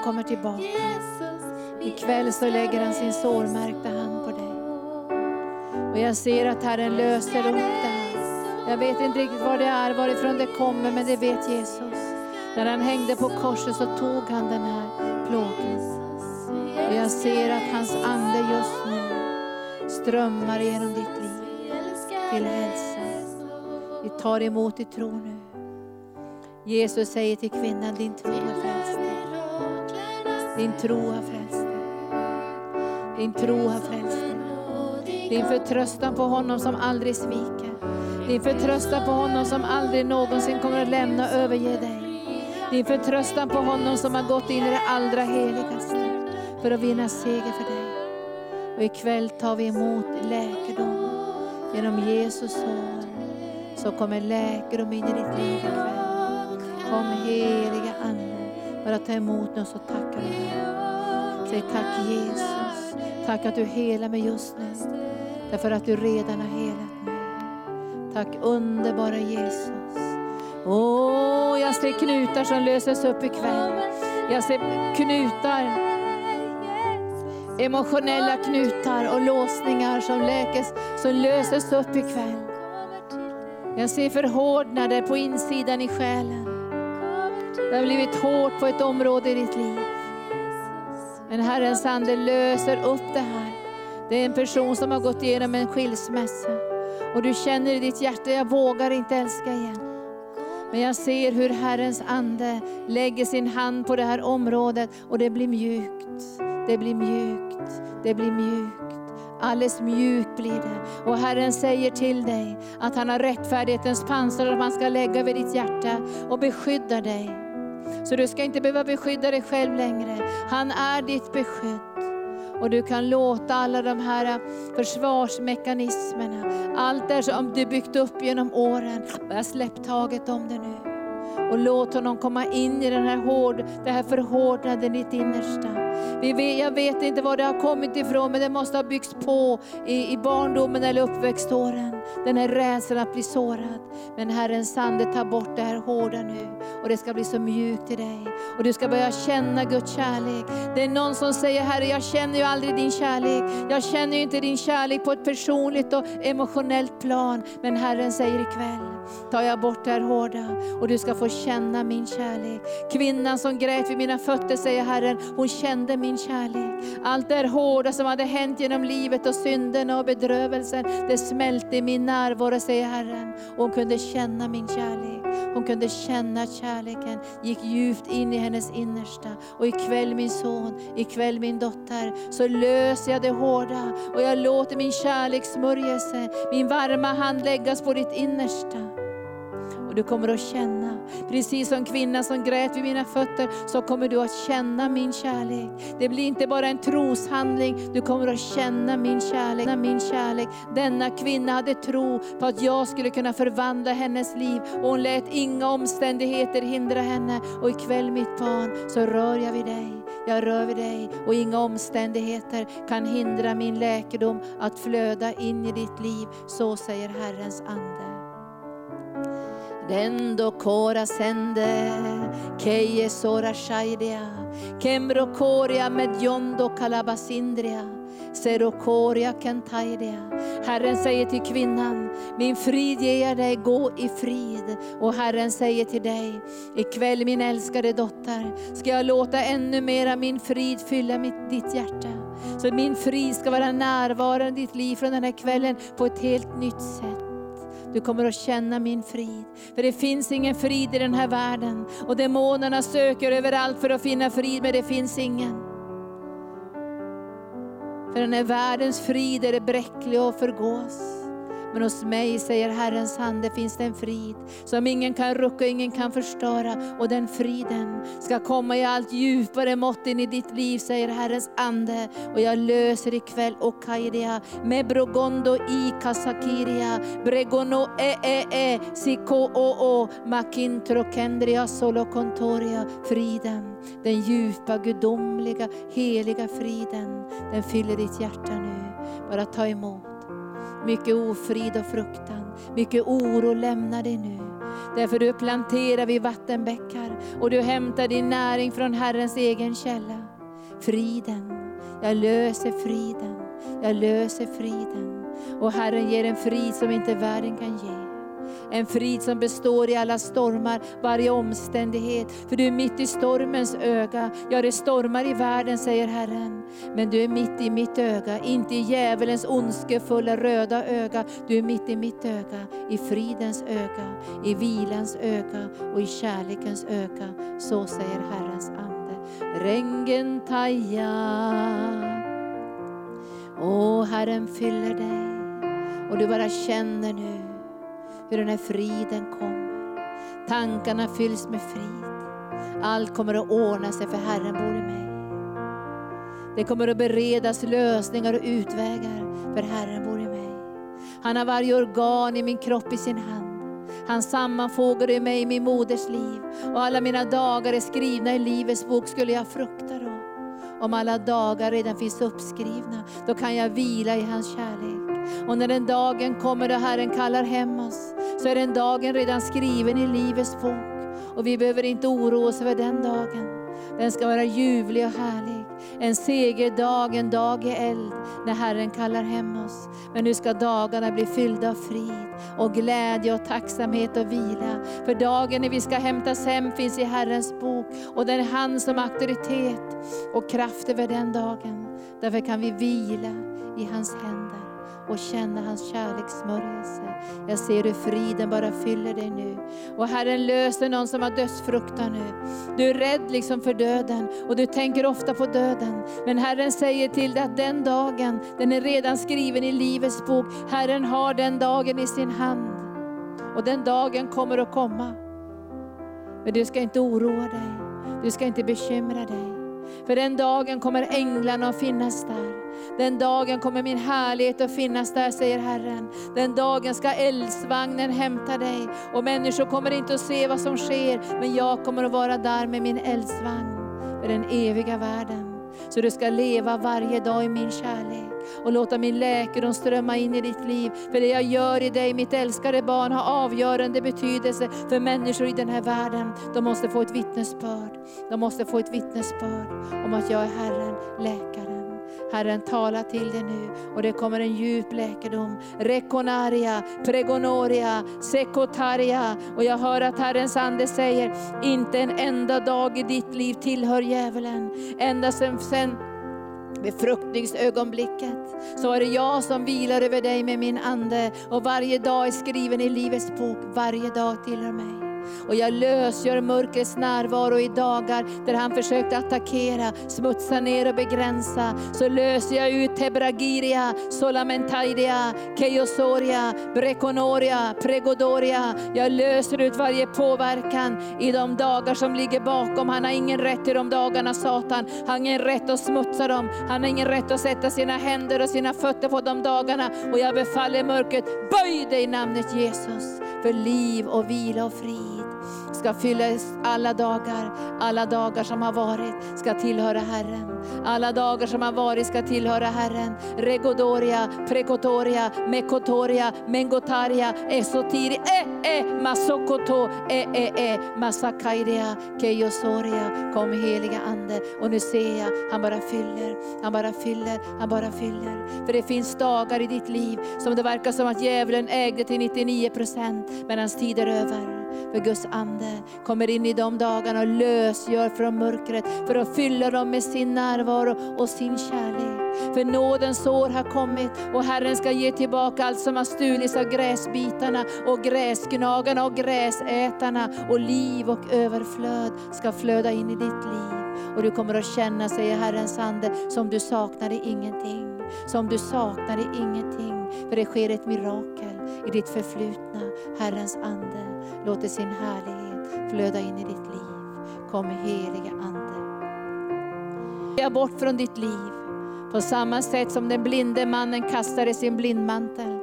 ofta kommer tillbaka. Ikväll så lägger han sin sårmärkta hand på dig. Och jag ser att Herren löser upp det här. Jag vet inte riktigt vad det är, varifrån det kommer, men det vet Jesus. När han hängde på korset så tog han den här plågan. Och jag ser att hans ande just nu strömmar genom ditt liv till hälsa. Vi tar emot i tro nu. Jesus säger till kvinnan, din tro. Din tro har frälst dig. Din tro har frälst dig. Din förtröstan på honom som aldrig sviker. Din förtröstan på honom som aldrig någonsin kommer att lämna och överge dig. Din förtröstan på honom som har gått in i det allra heligaste för att vinna seger för dig. Och ikväll tar vi emot läkedom genom Jesus sår. Så kommer läkedom in i ditt liv ikväll. Kom heliga Ande, bara ta emot oss och tack. Säg tack Jesus, tack att du helar mig just nu. Därför att du redan har helat mig. Tack underbara Jesus. Åh, jag ser knutar som löses upp ikväll. Jag ser knutar, emotionella knutar och låsningar som, läkes, som löses upp ikväll. Jag ser förhårdnader på insidan i själen. Det har blivit hårt på ett område i ditt liv. Men Herrens ande löser upp det här. Det är en person som har gått igenom en skilsmässa. Och du känner i ditt hjärta, jag vågar inte älska igen. Men jag ser hur Herrens ande lägger sin hand på det här området och det blir mjukt. Det blir mjukt. Det blir mjukt. Alldeles mjukt blir det. Och Herren säger till dig att han har rättfärdighetens pansar som han ska lägga över ditt hjärta och beskydda dig. Så du ska inte behöva beskydda dig själv längre. Han är ditt beskydd. Och du kan låta alla de här försvarsmekanismerna, allt det som du byggt upp genom åren, släpp taget om det nu. Och låt honom komma in i den här hård, det här förhårdnade i ditt innersta. Vi vet, jag vet inte var det har kommit ifrån, men det måste ha byggts på i, i barndomen eller uppväxtåren. Den här rädslan att bli sårad. Men Herrens ande tar bort det här hårda nu. Och det ska bli så mjukt i dig. Och du ska börja känna Guds kärlek. Det är någon som säger, Herre jag känner ju aldrig din kärlek. Jag känner ju inte din kärlek på ett personligt och emotionellt plan. Men Herren säger ikväll, tar jag bort det här hårda och du ska få känna min kärlek. Kvinnan som grät vid mina fötter säger Herren, hon kände min kärlek. Allt det hårda som hade hänt genom livet och synderna och bedrövelsen, det smälte i min närvaro säger Herren. Och hon kunde känna min kärlek. Hon kunde känna att kärleken gick djupt in i hennes innersta. Och ikväll min son, ikväll min dotter, så löser jag det hårda och jag låter min kärlekssmörjelse, min varma hand läggas på ditt innersta. Och du kommer att känna, precis som kvinnan som grät vid mina fötter, så kommer du att känna min kärlek. Det blir inte bara en troshandling, du kommer att känna min kärlek. Min kärlek. Denna kvinna hade tro på att jag skulle kunna förvandla hennes liv och hon lät inga omständigheter hindra henne. Och ikväll mitt barn så rör jag vid dig. Jag rör vid dig och inga omständigheter kan hindra min läkedom att flöda in i ditt liv. Så säger Herrens ande. Rendo kora sende, keje sora shaidea, kembro koria medjondo kalabasindria. Serokoria kentaidea. Herren säger till kvinnan, min frid ger jag dig, gå i frid. Och Herren säger till dig, ikväll min älskade dotter, ska jag låta ännu mera min frid fylla mitt, ditt hjärta. Så min frid ska vara närvarande i ditt liv från den här kvällen på ett helt nytt sätt. Du kommer att känna min frid. För det finns ingen frid i den här världen. Och demonerna söker överallt för att finna frid, men det finns ingen. För den här världens frid är bräcklig och förgås. Men hos mig, säger Herrens ande, finns det en frid som ingen kan rucka, ingen kan förstöra. Och den friden ska komma i allt djupare mått in i ditt liv, säger Herrens ande. Och jag löser ikväll Okaidia med brogondo i kasakiria, bregono e e e, siko o o, makintro kendria solo contoria. Friden, den djupa, gudomliga, heliga friden, den fyller ditt hjärta nu. Bara ta emot. Mycket ofrid och fruktan, mycket oro lämnar dig nu. Därför du planterar vid vattenbäckar och du hämtar din näring från Herrens egen källa. Friden, jag löser friden, jag löser friden. Och Herren ger en frid som inte världen kan ge. En frid som består i alla stormar, varje omständighet. För du är mitt i stormens öga. Ja, det stormar i världen, säger Herren. Men du är mitt i mitt öga, inte i djävulens ondskefulla röda öga. Du är mitt i mitt öga, i fridens öga, i vilans öga och i kärlekens öga. Så säger Herrens ande. Rängen taja. Åh, Herren fyller dig. Och du bara känner nu hur den här friden kommer. Tankarna fylls med frid. Allt kommer att ordna sig för Herren bor i mig. Det kommer att beredas lösningar och utvägar för Herren bor i mig. Han har varje organ i min kropp i sin hand. Han sammanfogar mig i min moders liv. Och alla mina dagar är skrivna i Livets bok. Skulle jag frukta då? Om alla dagar redan finns uppskrivna, då kan jag vila i hans kärlek. Och när den dagen kommer då Herren kallar hem oss, så är den dagen redan skriven i Livets bok. Och vi behöver inte oroa oss över den dagen. Den ska vara ljuvlig och härlig. En segerdag, en dag i eld, när Herren kallar hem oss. Men nu ska dagarna bli fyllda av frid och glädje och tacksamhet och vila. För dagen när vi ska hämtas hem finns i Herrens bok och den är han som auktoritet och kraft över den dagen. Därför kan vi vila i hans händer och känna hans kärlekssmörjelse. Jag ser hur friden bara fyller dig nu. Och Herren löser någon som har dödsfruktan nu. Du är rädd liksom för döden och du tänker ofta på döden. Men Herren säger till dig att den dagen, den är redan skriven i Livets bok. Herren har den dagen i sin hand. Och den dagen kommer att komma. Men du ska inte oroa dig. Du ska inte bekymra dig. För den dagen kommer änglarna att finnas där. Den dagen kommer min härlighet att finnas där, säger Herren. Den dagen ska eldsvagnen hämta dig och människor kommer inte att se vad som sker, men jag kommer att vara där med min eldsvagn för den eviga världen. Så du ska leva varje dag i min kärlek och låta min läkedom strömma in i ditt liv. För det jag gör i dig, mitt älskade barn, har avgörande betydelse för människor i den här världen. De måste få ett vittnesbörd. De måste få ett vittnesbörd om att jag är Herren, läkaren. Herren tala till dig nu och det kommer en djup läkedom. Rekonaria, pregonoria, sekotaria. Och jag hör att Herrens ande säger, inte en enda dag i ditt liv tillhör djävulen. Ända sen, sen befruktningsögonblicket så är det jag som vilar över dig med min ande och varje dag är skriven i Livets bok, varje dag tillhör mig. Och jag lösgör mörkrets närvaro i dagar där han försökte attackera, smutsa ner och begränsa. Så löser jag ut Tebragiria, Solamentaidia, Keosoria, Brekonoria, Pregodoria. Jag löser ut varje påverkan i de dagar som ligger bakom. Han har ingen rätt till de dagarna Satan. Han har ingen rätt att smutsa dem. Han har ingen rätt att sätta sina händer och sina fötter på de dagarna. Och jag befaller mörkret, böj dig i namnet Jesus för liv och vila och frid ska fyllas alla dagar. Alla dagar som har varit ska tillhöra Herren. Alla dagar som har varit ska tillhöra Herren. Regodoria, prekotoria, mekotoria, mengotaria, esotiri, e, eh, e, eh, masokoto, e, e, e, masakairia, keiosoria. Kom heliga Ande. Och nu ser jag, han bara fyller, han bara fyller, han bara fyller. För det finns dagar i ditt liv som det verkar som att djävulen ägde till 99 procent, men hans tid är över. För Guds ande kommer in i de dagarna och lösgör från mörkret för att fylla dem med sin närvaro och sin kärlek. För nådens år har kommit och Herren ska ge tillbaka allt som har stulits av gräsbitarna och gräsgnagarna och gräsätarna och liv och överflöd ska flöda in i ditt liv. Och du kommer att känna, säger Herrens ande, som du saknade ingenting. Som du saknade ingenting. För det sker ett mirakel i ditt förflutna. Herrens ande låter sin härlighet flöda in i ditt liv. Kom heliga ande. Jag bort från ditt liv. På samma sätt som den blinde mannen kastade sin blindmantel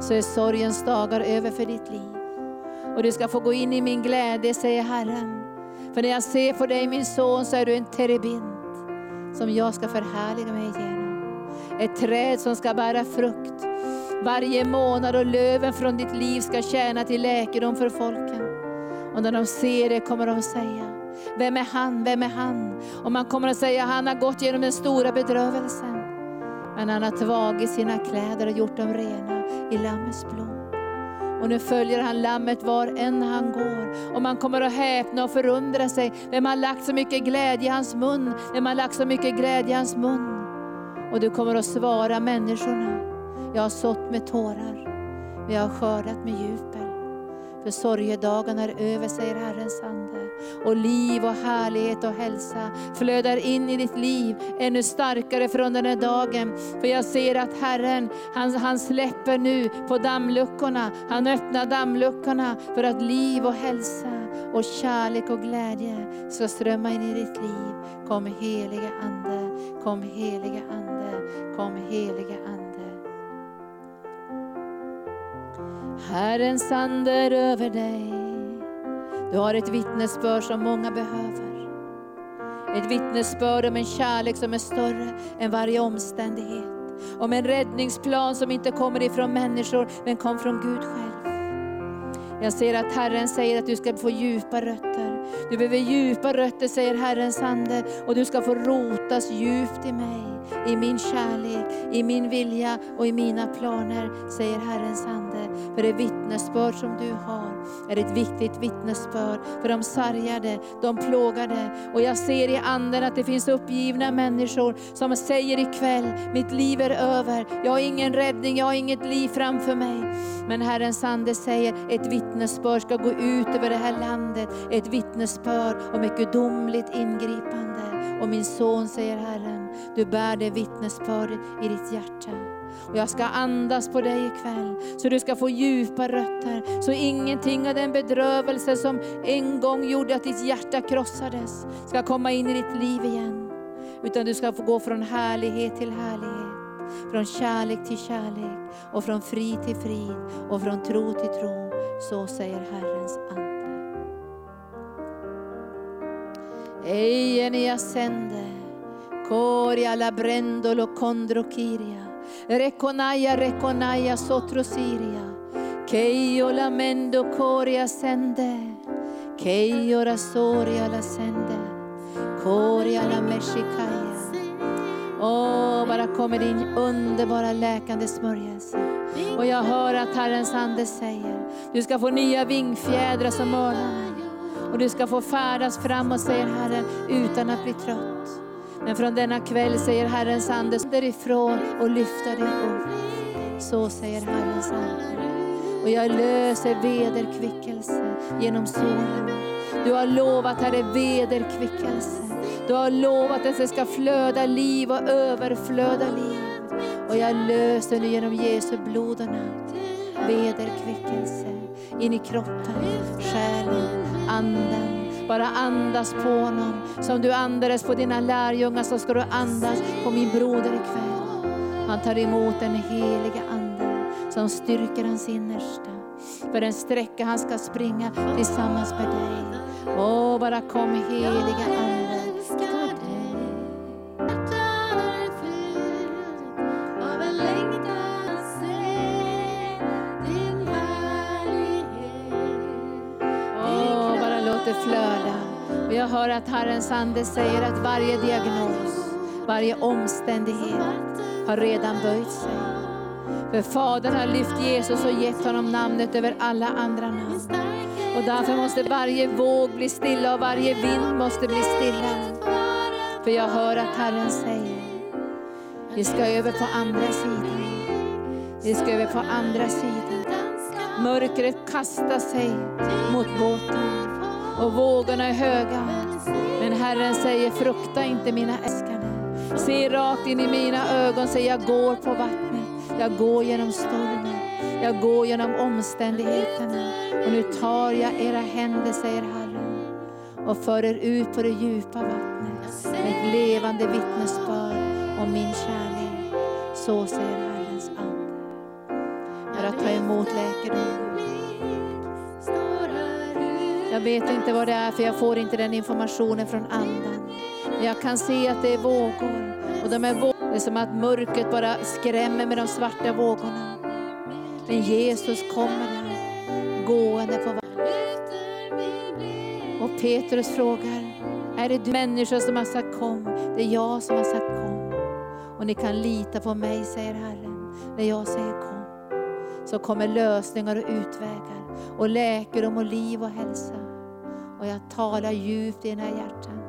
så är sorgens dagar över för ditt liv. Och du ska få gå in i min glädje, säger Herren. För när jag ser på dig min son så är du en terebint som jag ska förhärliga mig igenom. Ett träd som ska bära frukt varje månad och löven från ditt liv ska tjäna till läkedom för folken. Och när de ser det kommer de att säga, vem är han, vem är han? Och man kommer att säga, han har gått genom den stora bedrövelsen. Men han har tvagit sina kläder och gjort dem rena i Lammets blod. Och nu följer han lammet var än han går. Och man kommer att häpna och förundra sig. Vem har lagt så mycket glädje i hans mun? Vem har lagt så mycket glädje i hans mun? Och du kommer att svara människorna. Jag har sått med tårar, men jag har skördat med djup. För sorgedagen är över, säger Herrens ande. Och liv och härlighet och hälsa flödar in i ditt liv ännu starkare från den här dagen. För jag ser att Herren, han, han släpper nu på dammluckorna. Han öppnar dammluckorna för att liv och hälsa och kärlek och glädje ska strömma in i ditt liv. Kom heliga Ande, kom heliga Ande, kom heliga Ande. Herrens ande är över dig. Du har ett vittnesbörd som många behöver. Ett vittnesbörd om en kärlek som är större än varje omständighet. Om en räddningsplan som inte kommer ifrån människor, men kom från Gud själv. Jag ser att Herren säger att du ska få djupa rötter. Du behöver djupa rötter, säger Herrens ande, och du ska få rotas djupt i mig i min kärlek, i min vilja och i mina planer, säger Herrens ande. För det vittnesbörd som du har är ett viktigt vittnesbörd för de sargade, de plågade. Och jag ser i anden att det finns uppgivna människor som säger ikväll, mitt liv är över, jag har ingen räddning, jag har inget liv framför mig. Men Herrens ande säger, ett vittnesbörd ska gå ut över det här landet, ett vittnesbörd om ett gudomligt ingripande. Och min son, säger Herren, du bär det vittnesbörd i ditt hjärta. Och jag ska andas på dig ikväll, så du ska få djupa rötter. Så ingenting av den bedrövelse som en gång gjorde att ditt hjärta krossades, ska komma in i ditt liv igen. Utan du ska få gå från härlighet till härlighet. Från kärlek till kärlek och från frid till frid och från tro till tro. Så säger Herrens ande. Ejen i ascende, coria condro kiria, reconaia reconaia sotro siria, che io lamendo coria sende, che io rasoria la sende, coria la meshikaya. Åh, oh, bara kommer din underbara läkande smörjelse. Och jag hör att Herrens ande säger, du ska få nya vingfjädrar som örnar. Och du ska få färdas framåt, säger Herren, utan att bli trött. Men från denna kväll, säger Herrens ande, därifrån och lyfta dig upp. Så säger Herrens ande. Och jag löser vederkvickelse genom såren. Du har lovat, Herre, vederkvickelse. Du har lovat att det ska flöda liv och överflöda liv. Och jag löser nu genom Jesu blod och namn vederkvickelse in i kroppen, själen, anden. Bara andas på honom. Som du andades på dina lärjungar så ska du andas på min broder ikväll. Han tar emot den heliga Ande som styrker hans innersta. för den sträcka han ska springa tillsammans med dig. Åh, bara kom heliga Ande. För jag hör att Herrens ande säger att varje diagnos, varje omständighet har redan böjt sig. För Fadern har lyft Jesus och gett honom namnet över alla andra namn. Och därför måste varje våg bli stilla och varje vind måste bli stilla. För jag hör att Herren säger, vi ska över på andra sidan. Vi ska över på andra sidan. Mörkret kastar sig mot båten och vågorna är höga. Herren säger, frukta inte mina älskade. Se rakt in i mina ögon, säger jag går på vattnet. Jag går genom stormen. Jag går genom omständigheterna. Och nu tar jag era händer, säger Herren, och för er ut på det djupa vattnet med ett levande vittnesbörd om min kärlek. Så säger Herrens ande. För att ta emot läkedom. Jag vet inte vad det är för jag får inte den informationen från anden. Men jag kan se att det är vågor. Och de är vågor. Det är som att mörkret bara skrämmer med de svarta vågorna. Men Jesus kommer där, gående på vattnet. Och Petrus frågar, är det du Människa som har sagt kom? Det är jag som har sagt kom. Och ni kan lita på mig, säger Herren, när jag säger kom. Så kommer lösningar och utvägar och läkedom och liv och hälsa. Och jag talar djupt i dina hjärtan.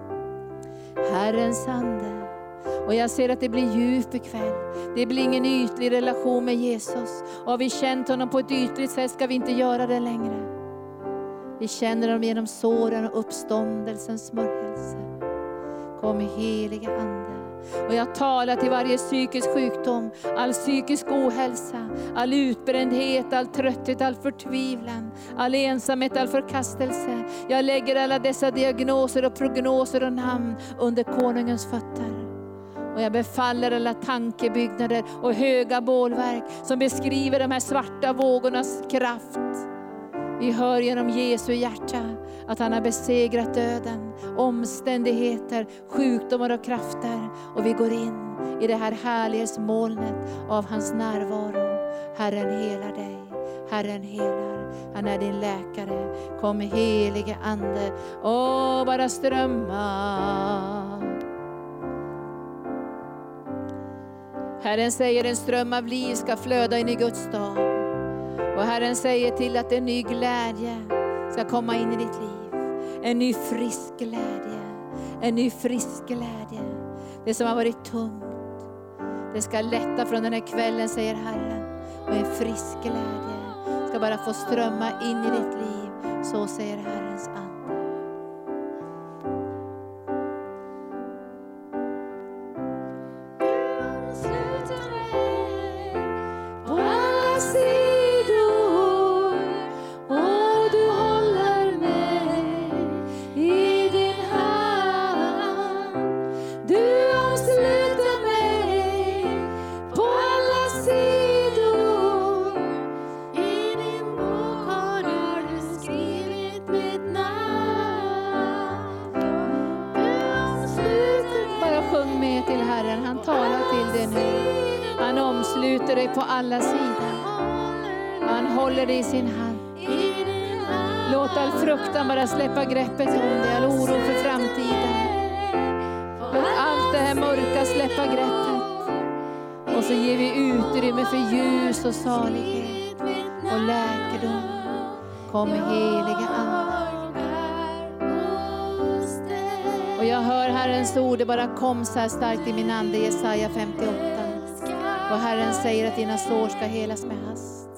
Herrens ande. Och jag ser att det blir djup ikväll. Det blir ingen ytlig relation med Jesus. Och har vi känt honom på ett ytligt sätt ska vi inte göra det längre. Vi känner honom genom såren och uppståndelsens smörjelse. Kom heliga Ande. Och jag talar till varje psykisk sjukdom, all psykisk ohälsa, all utbrändhet, all trötthet, all förtvivlan, all ensamhet, all förkastelse. Jag lägger alla dessa diagnoser och prognoser och namn under konungens fötter. Och jag befaller alla tankebyggnader och höga bålverk som beskriver de här svarta vågornas kraft. Vi hör genom Jesu hjärta att han har besegrat döden, omständigheter, sjukdomar och krafter. Och vi går in i det här härlighetsmolnet av hans närvaro. Herren helar dig. Herren helar. Han är din läkare. Kom helige Ande. Åh, bara strömma. Herren säger en ström av liv ska flöda in i Guds stad. Och Herren säger till att en ny glädje ska komma in i ditt liv. En ny frisk glädje. En ny frisk glädje. Det som har varit tungt, det ska lätta från den här kvällen säger Herren. Och en frisk glädje ska bara få strömma in i ditt liv. Så säger Herrens ande. Salighet och läkedom. Kom heliga Ande. Och jag hör Herrens ord, det bara kom så här starkt i min ande, Jesaja 58. Och Herren säger att dina sår ska helas med hast.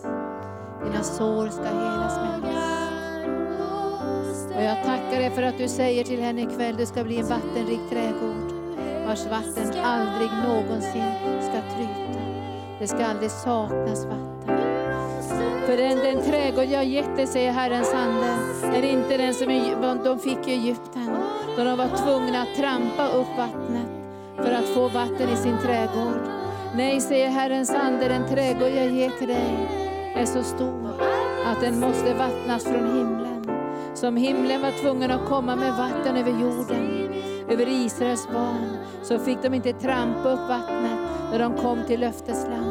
Dina sår ska helas med hast. Och jag tackar dig för att du säger till henne ikväll, du ska bli en vattenrik trädgård vars vatten aldrig någonsin ska trycka. Det ska aldrig saknas vatten. För den, den trädgård jag gett dig, säger Herrens ande, är inte den som de fick i Egypten, då de var tvungna att trampa upp vattnet för att få vatten i sin trädgård. Nej, säger Herrens ande, den trädgård jag ger till dig är så stor att den måste vattnas från himlen. Som himlen var tvungen att komma med vatten över jorden, över Israels barn, så fick de inte trampa upp vattnet när de kom till löfteslandet.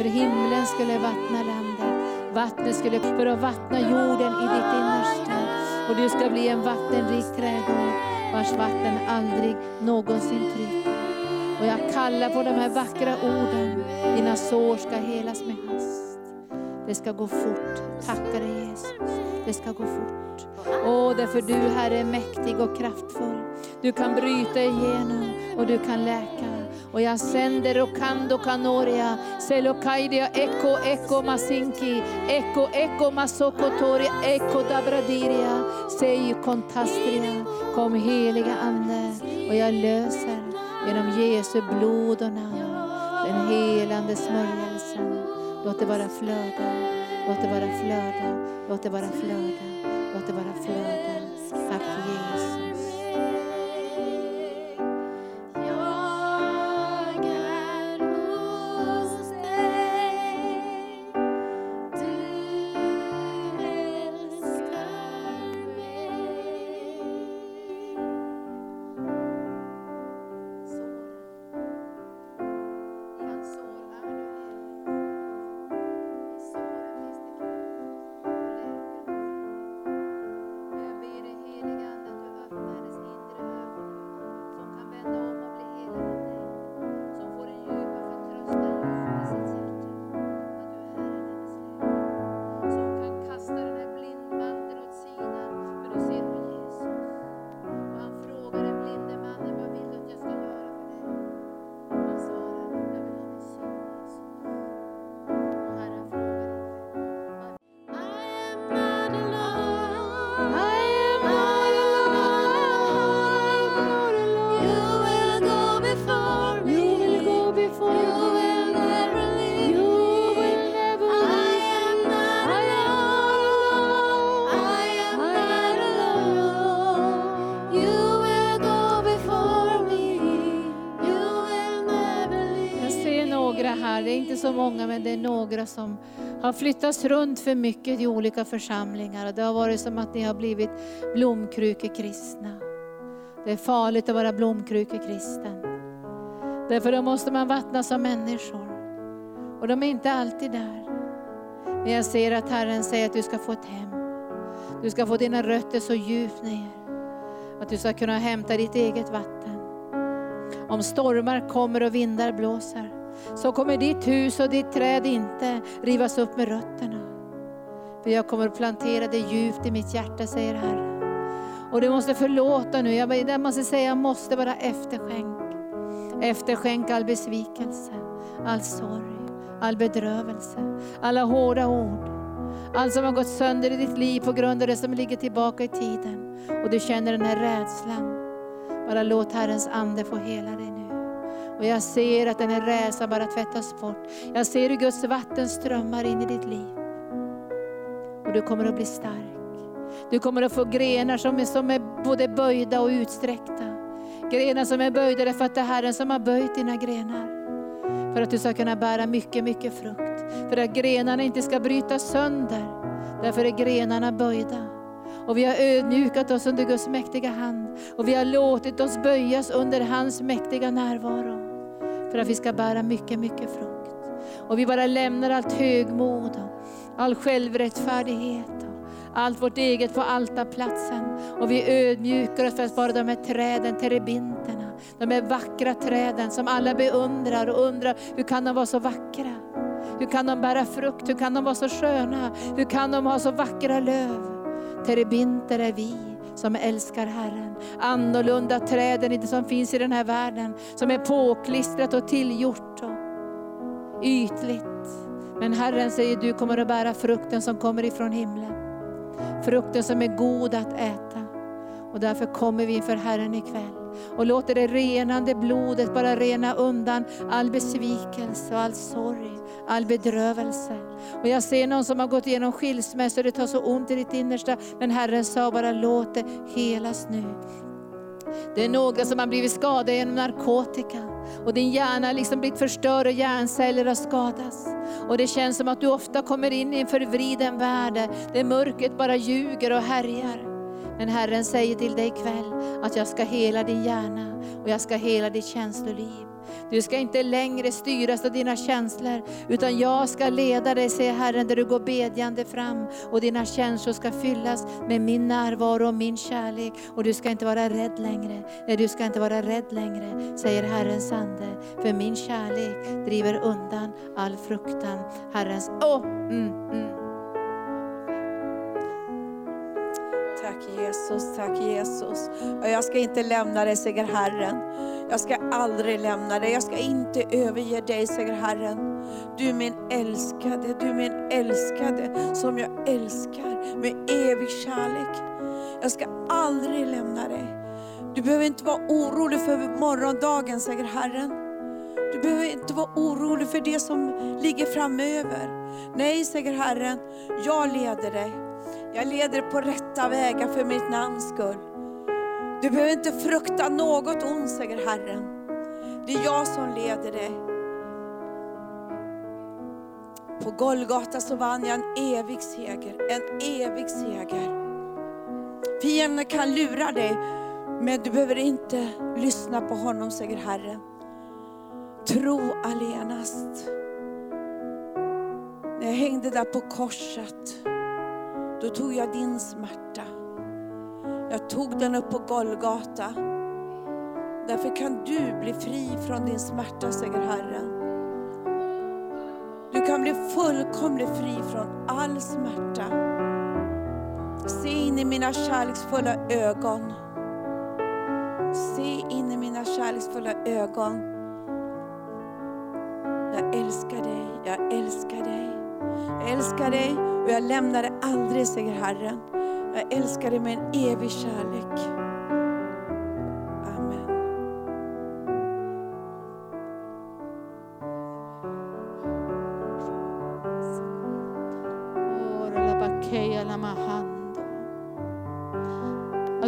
För himlen skulle vattna landet. Vattnet skulle för att vattna jorden i ditt innersta. Och du ska bli en vattenrik trädgård vars vatten aldrig någonsin tryter. Och jag kallar på de här vackra orden. Dina sår ska helas med hast. Det ska gå fort. Tacka dig Jesus. Det ska gå fort. Åh, därför du Herre är mäktig och kraftfull. Du kan bryta igenom och du kan läka. Och jag sänder Okando Kanoria, Selokaidia, Eko Eko Masinki, Eko Eko Masokotoria, Eko Dabradiria, Sei Kontastria. Kom heliga Ande och jag löser genom Jesu blod och namn den helande smörjelsen. Låt det bara flöda, låt det bara flöda, låt det bara flöda, låt det bara flöda. Tack Jesus. Har flyttats runt för mycket i olika församlingar. Och Det har varit som att ni har blivit blomkrukekristna. Det är farligt att vara blomkrukekristen. Därför då måste man vattnas av människor. Och de är inte alltid där. Men jag ser att Herren säger att du ska få ett hem. Du ska få dina rötter så djupt ner. Att du ska kunna hämta ditt eget vatten. Om stormar kommer och vindar blåser så kommer ditt hus och ditt träd inte rivas upp med rötterna. För jag kommer att plantera det djupt i mitt hjärta, säger Herren. Och du måste förlåta nu. Jag, jag måste säga, jag måste vara efterskänk. Efterskänk all besvikelse, all sorg, all bedrövelse, alla hårda ord. Allt som har gått sönder i ditt liv på grund av det som ligger tillbaka i tiden. Och du känner den här rädslan. Bara låt Herrens ande få hela dig nu. Och jag ser att den här rädslan bara tvättas bort. Jag ser hur Guds vatten strömmar in i ditt liv. Och du kommer att bli stark. Du kommer att få grenar som är, som är både böjda och utsträckta. Grenar som är böjda därför att det är Herren som har böjt dina grenar. För att du ska kunna bära mycket, mycket frukt. För att grenarna inte ska brytas sönder. Därför är grenarna böjda. Och vi har ödmjukat oss under Guds mäktiga hand. Och vi har låtit oss böjas under hans mäktiga närvaro. För att vi ska bära mycket, mycket frukt. Och vi bara lämnar allt högmod och all självrättfärdighet. Och allt vårt eget på altarplatsen. Och vi ödmjukar oss för att vara de här träden, terebinterna. De här vackra träden som alla beundrar och undrar, hur kan de vara så vackra? Hur kan de bära frukt? Hur kan de vara så sköna? Hur kan de ha så vackra löv? Terebinter är vi som älskar Herren. Annorlunda träden det som finns i den här världen. Som är påklistrat och tillgjort och ytligt. Men Herren säger du kommer att bära frukten som kommer ifrån himlen. Frukten som är god att äta. Och därför kommer vi inför Herren ikväll och låter det renande blodet bara rena undan all besvikelse och all sorg, all bedrövelse. Och jag ser någon som har gått igenom skilsmässa och det tar så ont i ditt innersta. Men Herren sa bara låt det helas nu. Det är några som har blivit skadade genom narkotika. Och din hjärna har liksom blivit förstörd och hjärnceller har skadats. Och det känns som att du ofta kommer in i en förvriden värld där mörkret bara ljuger och härjar. Men Herren säger till dig ikväll att jag ska hela din hjärna och jag ska hela ditt känsloliv. Du ska inte längre styras av dina känslor, utan jag ska leda dig, säger Herren, där du går bedjande fram. Och dina känslor ska fyllas med min närvaro och min kärlek. Och du ska inte vara rädd längre. Nej, du ska inte vara rädd längre, säger Herrens ande. För min kärlek driver undan all fruktan. Herrens... Åh! Oh, mm, mm. Tack Jesus, tack Jesus. Och jag ska inte lämna dig, säger Herren. Jag ska aldrig lämna dig, jag ska inte överge dig, säger Herren. Du är min älskade, du är min älskade som jag älskar med evig kärlek. Jag ska aldrig lämna dig. Du behöver inte vara orolig för morgondagen, säger Herren. Du behöver inte vara orolig för det som ligger framöver. Nej, säger Herren, jag leder dig. Jag leder på rätta vägar för mitt namns skull. Du behöver inte frukta något ont, säger Herren. Det är jag som leder dig. På Golgata så vann jag en evig seger, en evig seger. Fienden kan lura dig, men du behöver inte lyssna på honom, säger Herren. Tro allenast. När jag hängde där på korset, då tog jag din smärta. Jag tog den upp på Golgata. Därför kan du bli fri från din smärta, säger Herren. Du kan bli fullkomligt fri från all smärta. Se in i mina kärleksfulla ögon. Se in i mina kärleksfulla ögon. Jag älskar dig, jag älskar dig. Jag älskar dig och jag lämnar dig aldrig, säger Herren. Jag älskar dig med en evig kärlek. Amen.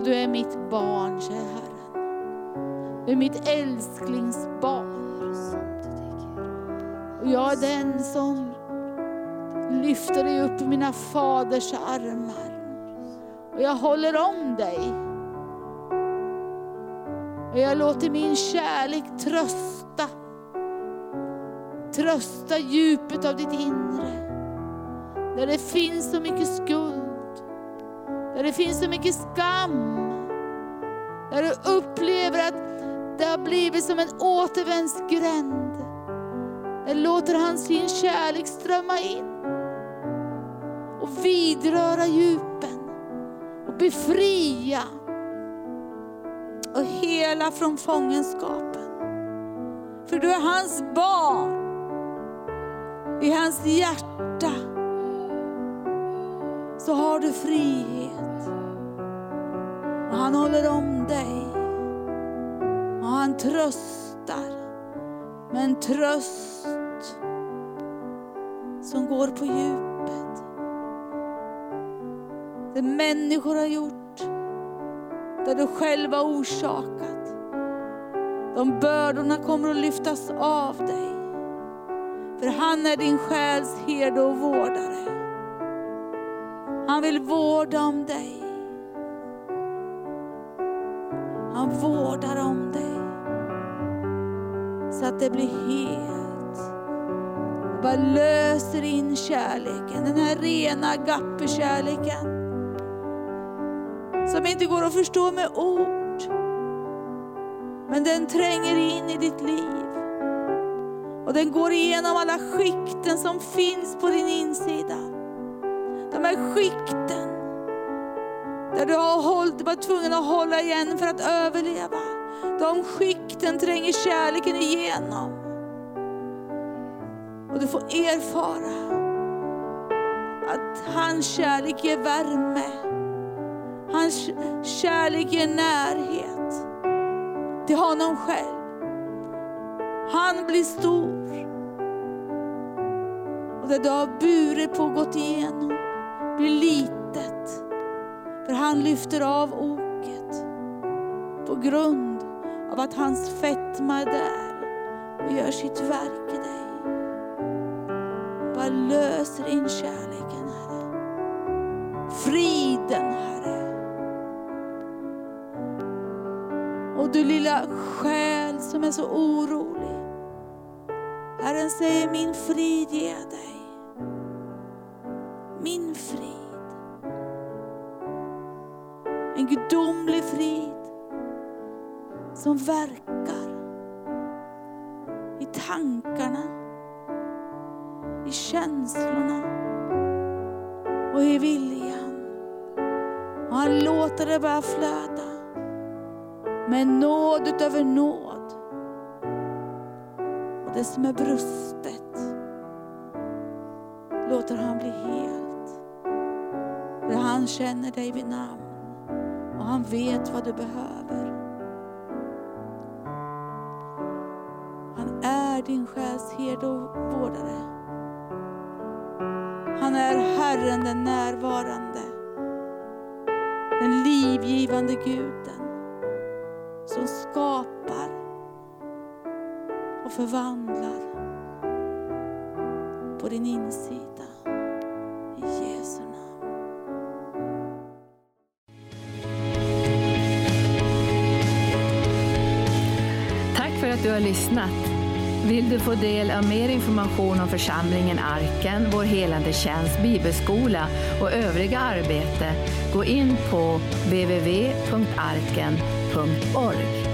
Du är mitt barn, säger Herren. Du är mitt älsklingsbarn. Och jag är den som lyfter dig upp i mina faders armar. Och jag håller om dig. Och jag låter min kärlek trösta. Trösta djupet av ditt inre. Där det finns så mycket skuld. Där det finns så mycket skam. Där du upplever att det har blivit som en återvändsgränd. Där låter han sin kärlek strömma in. Och vidröra djupen. Och befria. Och hela från fångenskapen. För du är hans barn. I hans hjärta så har du frihet. Och han håller om dig. Och han tröstar. med en tröst som går på djupet. Det människor har gjort, det du själv har orsakat. De bördorna kommer att lyftas av dig. För han är din själs herde och vårdare. Han vill vårda om dig. Han vårdar om dig. Så att det blir helt. Och bara löser in kärleken, den här rena gapperkärleken. kärleken som inte går att förstå med ord. Men den tränger in i ditt liv. Och den går igenom alla skikten som finns på din insida. De här skikten där du har hållit, varit tvungen att hålla igen för att överleva. De skikten tränger kärleken igenom. Och du får erfara att hans kärlek ger värme. Hans kärlek ger närhet till honom själv. Han blir stor. Och det du har burit på och gått igenom blir litet. För han lyfter av oket. på grund av att hans fetma är där och gör sitt verk i dig. Bara löser in kärleken, Herre. Friden, Herre. Och du lilla själ som är så orolig. Herren säger min frid ger jag dig. Min frid. En gudomlig frid som verkar i tankarna, i känslorna och i viljan. Och han låter det bara flöda med nåd utöver nåd. Och det som är brustet låter han bli helt. För han känner dig vid namn och han vet vad du behöver. Han är din själs herde och vårdare. Han är Herren den närvarande. Den livgivande guden som skapar och förvandlar på din insida. I Jesu namn. Tack för att du har lyssnat. Vill du få del av mer information om församlingen Arken, vår helande tjänst, bibelskola och övriga arbete, gå in på www.arken.se www.radioplay.org.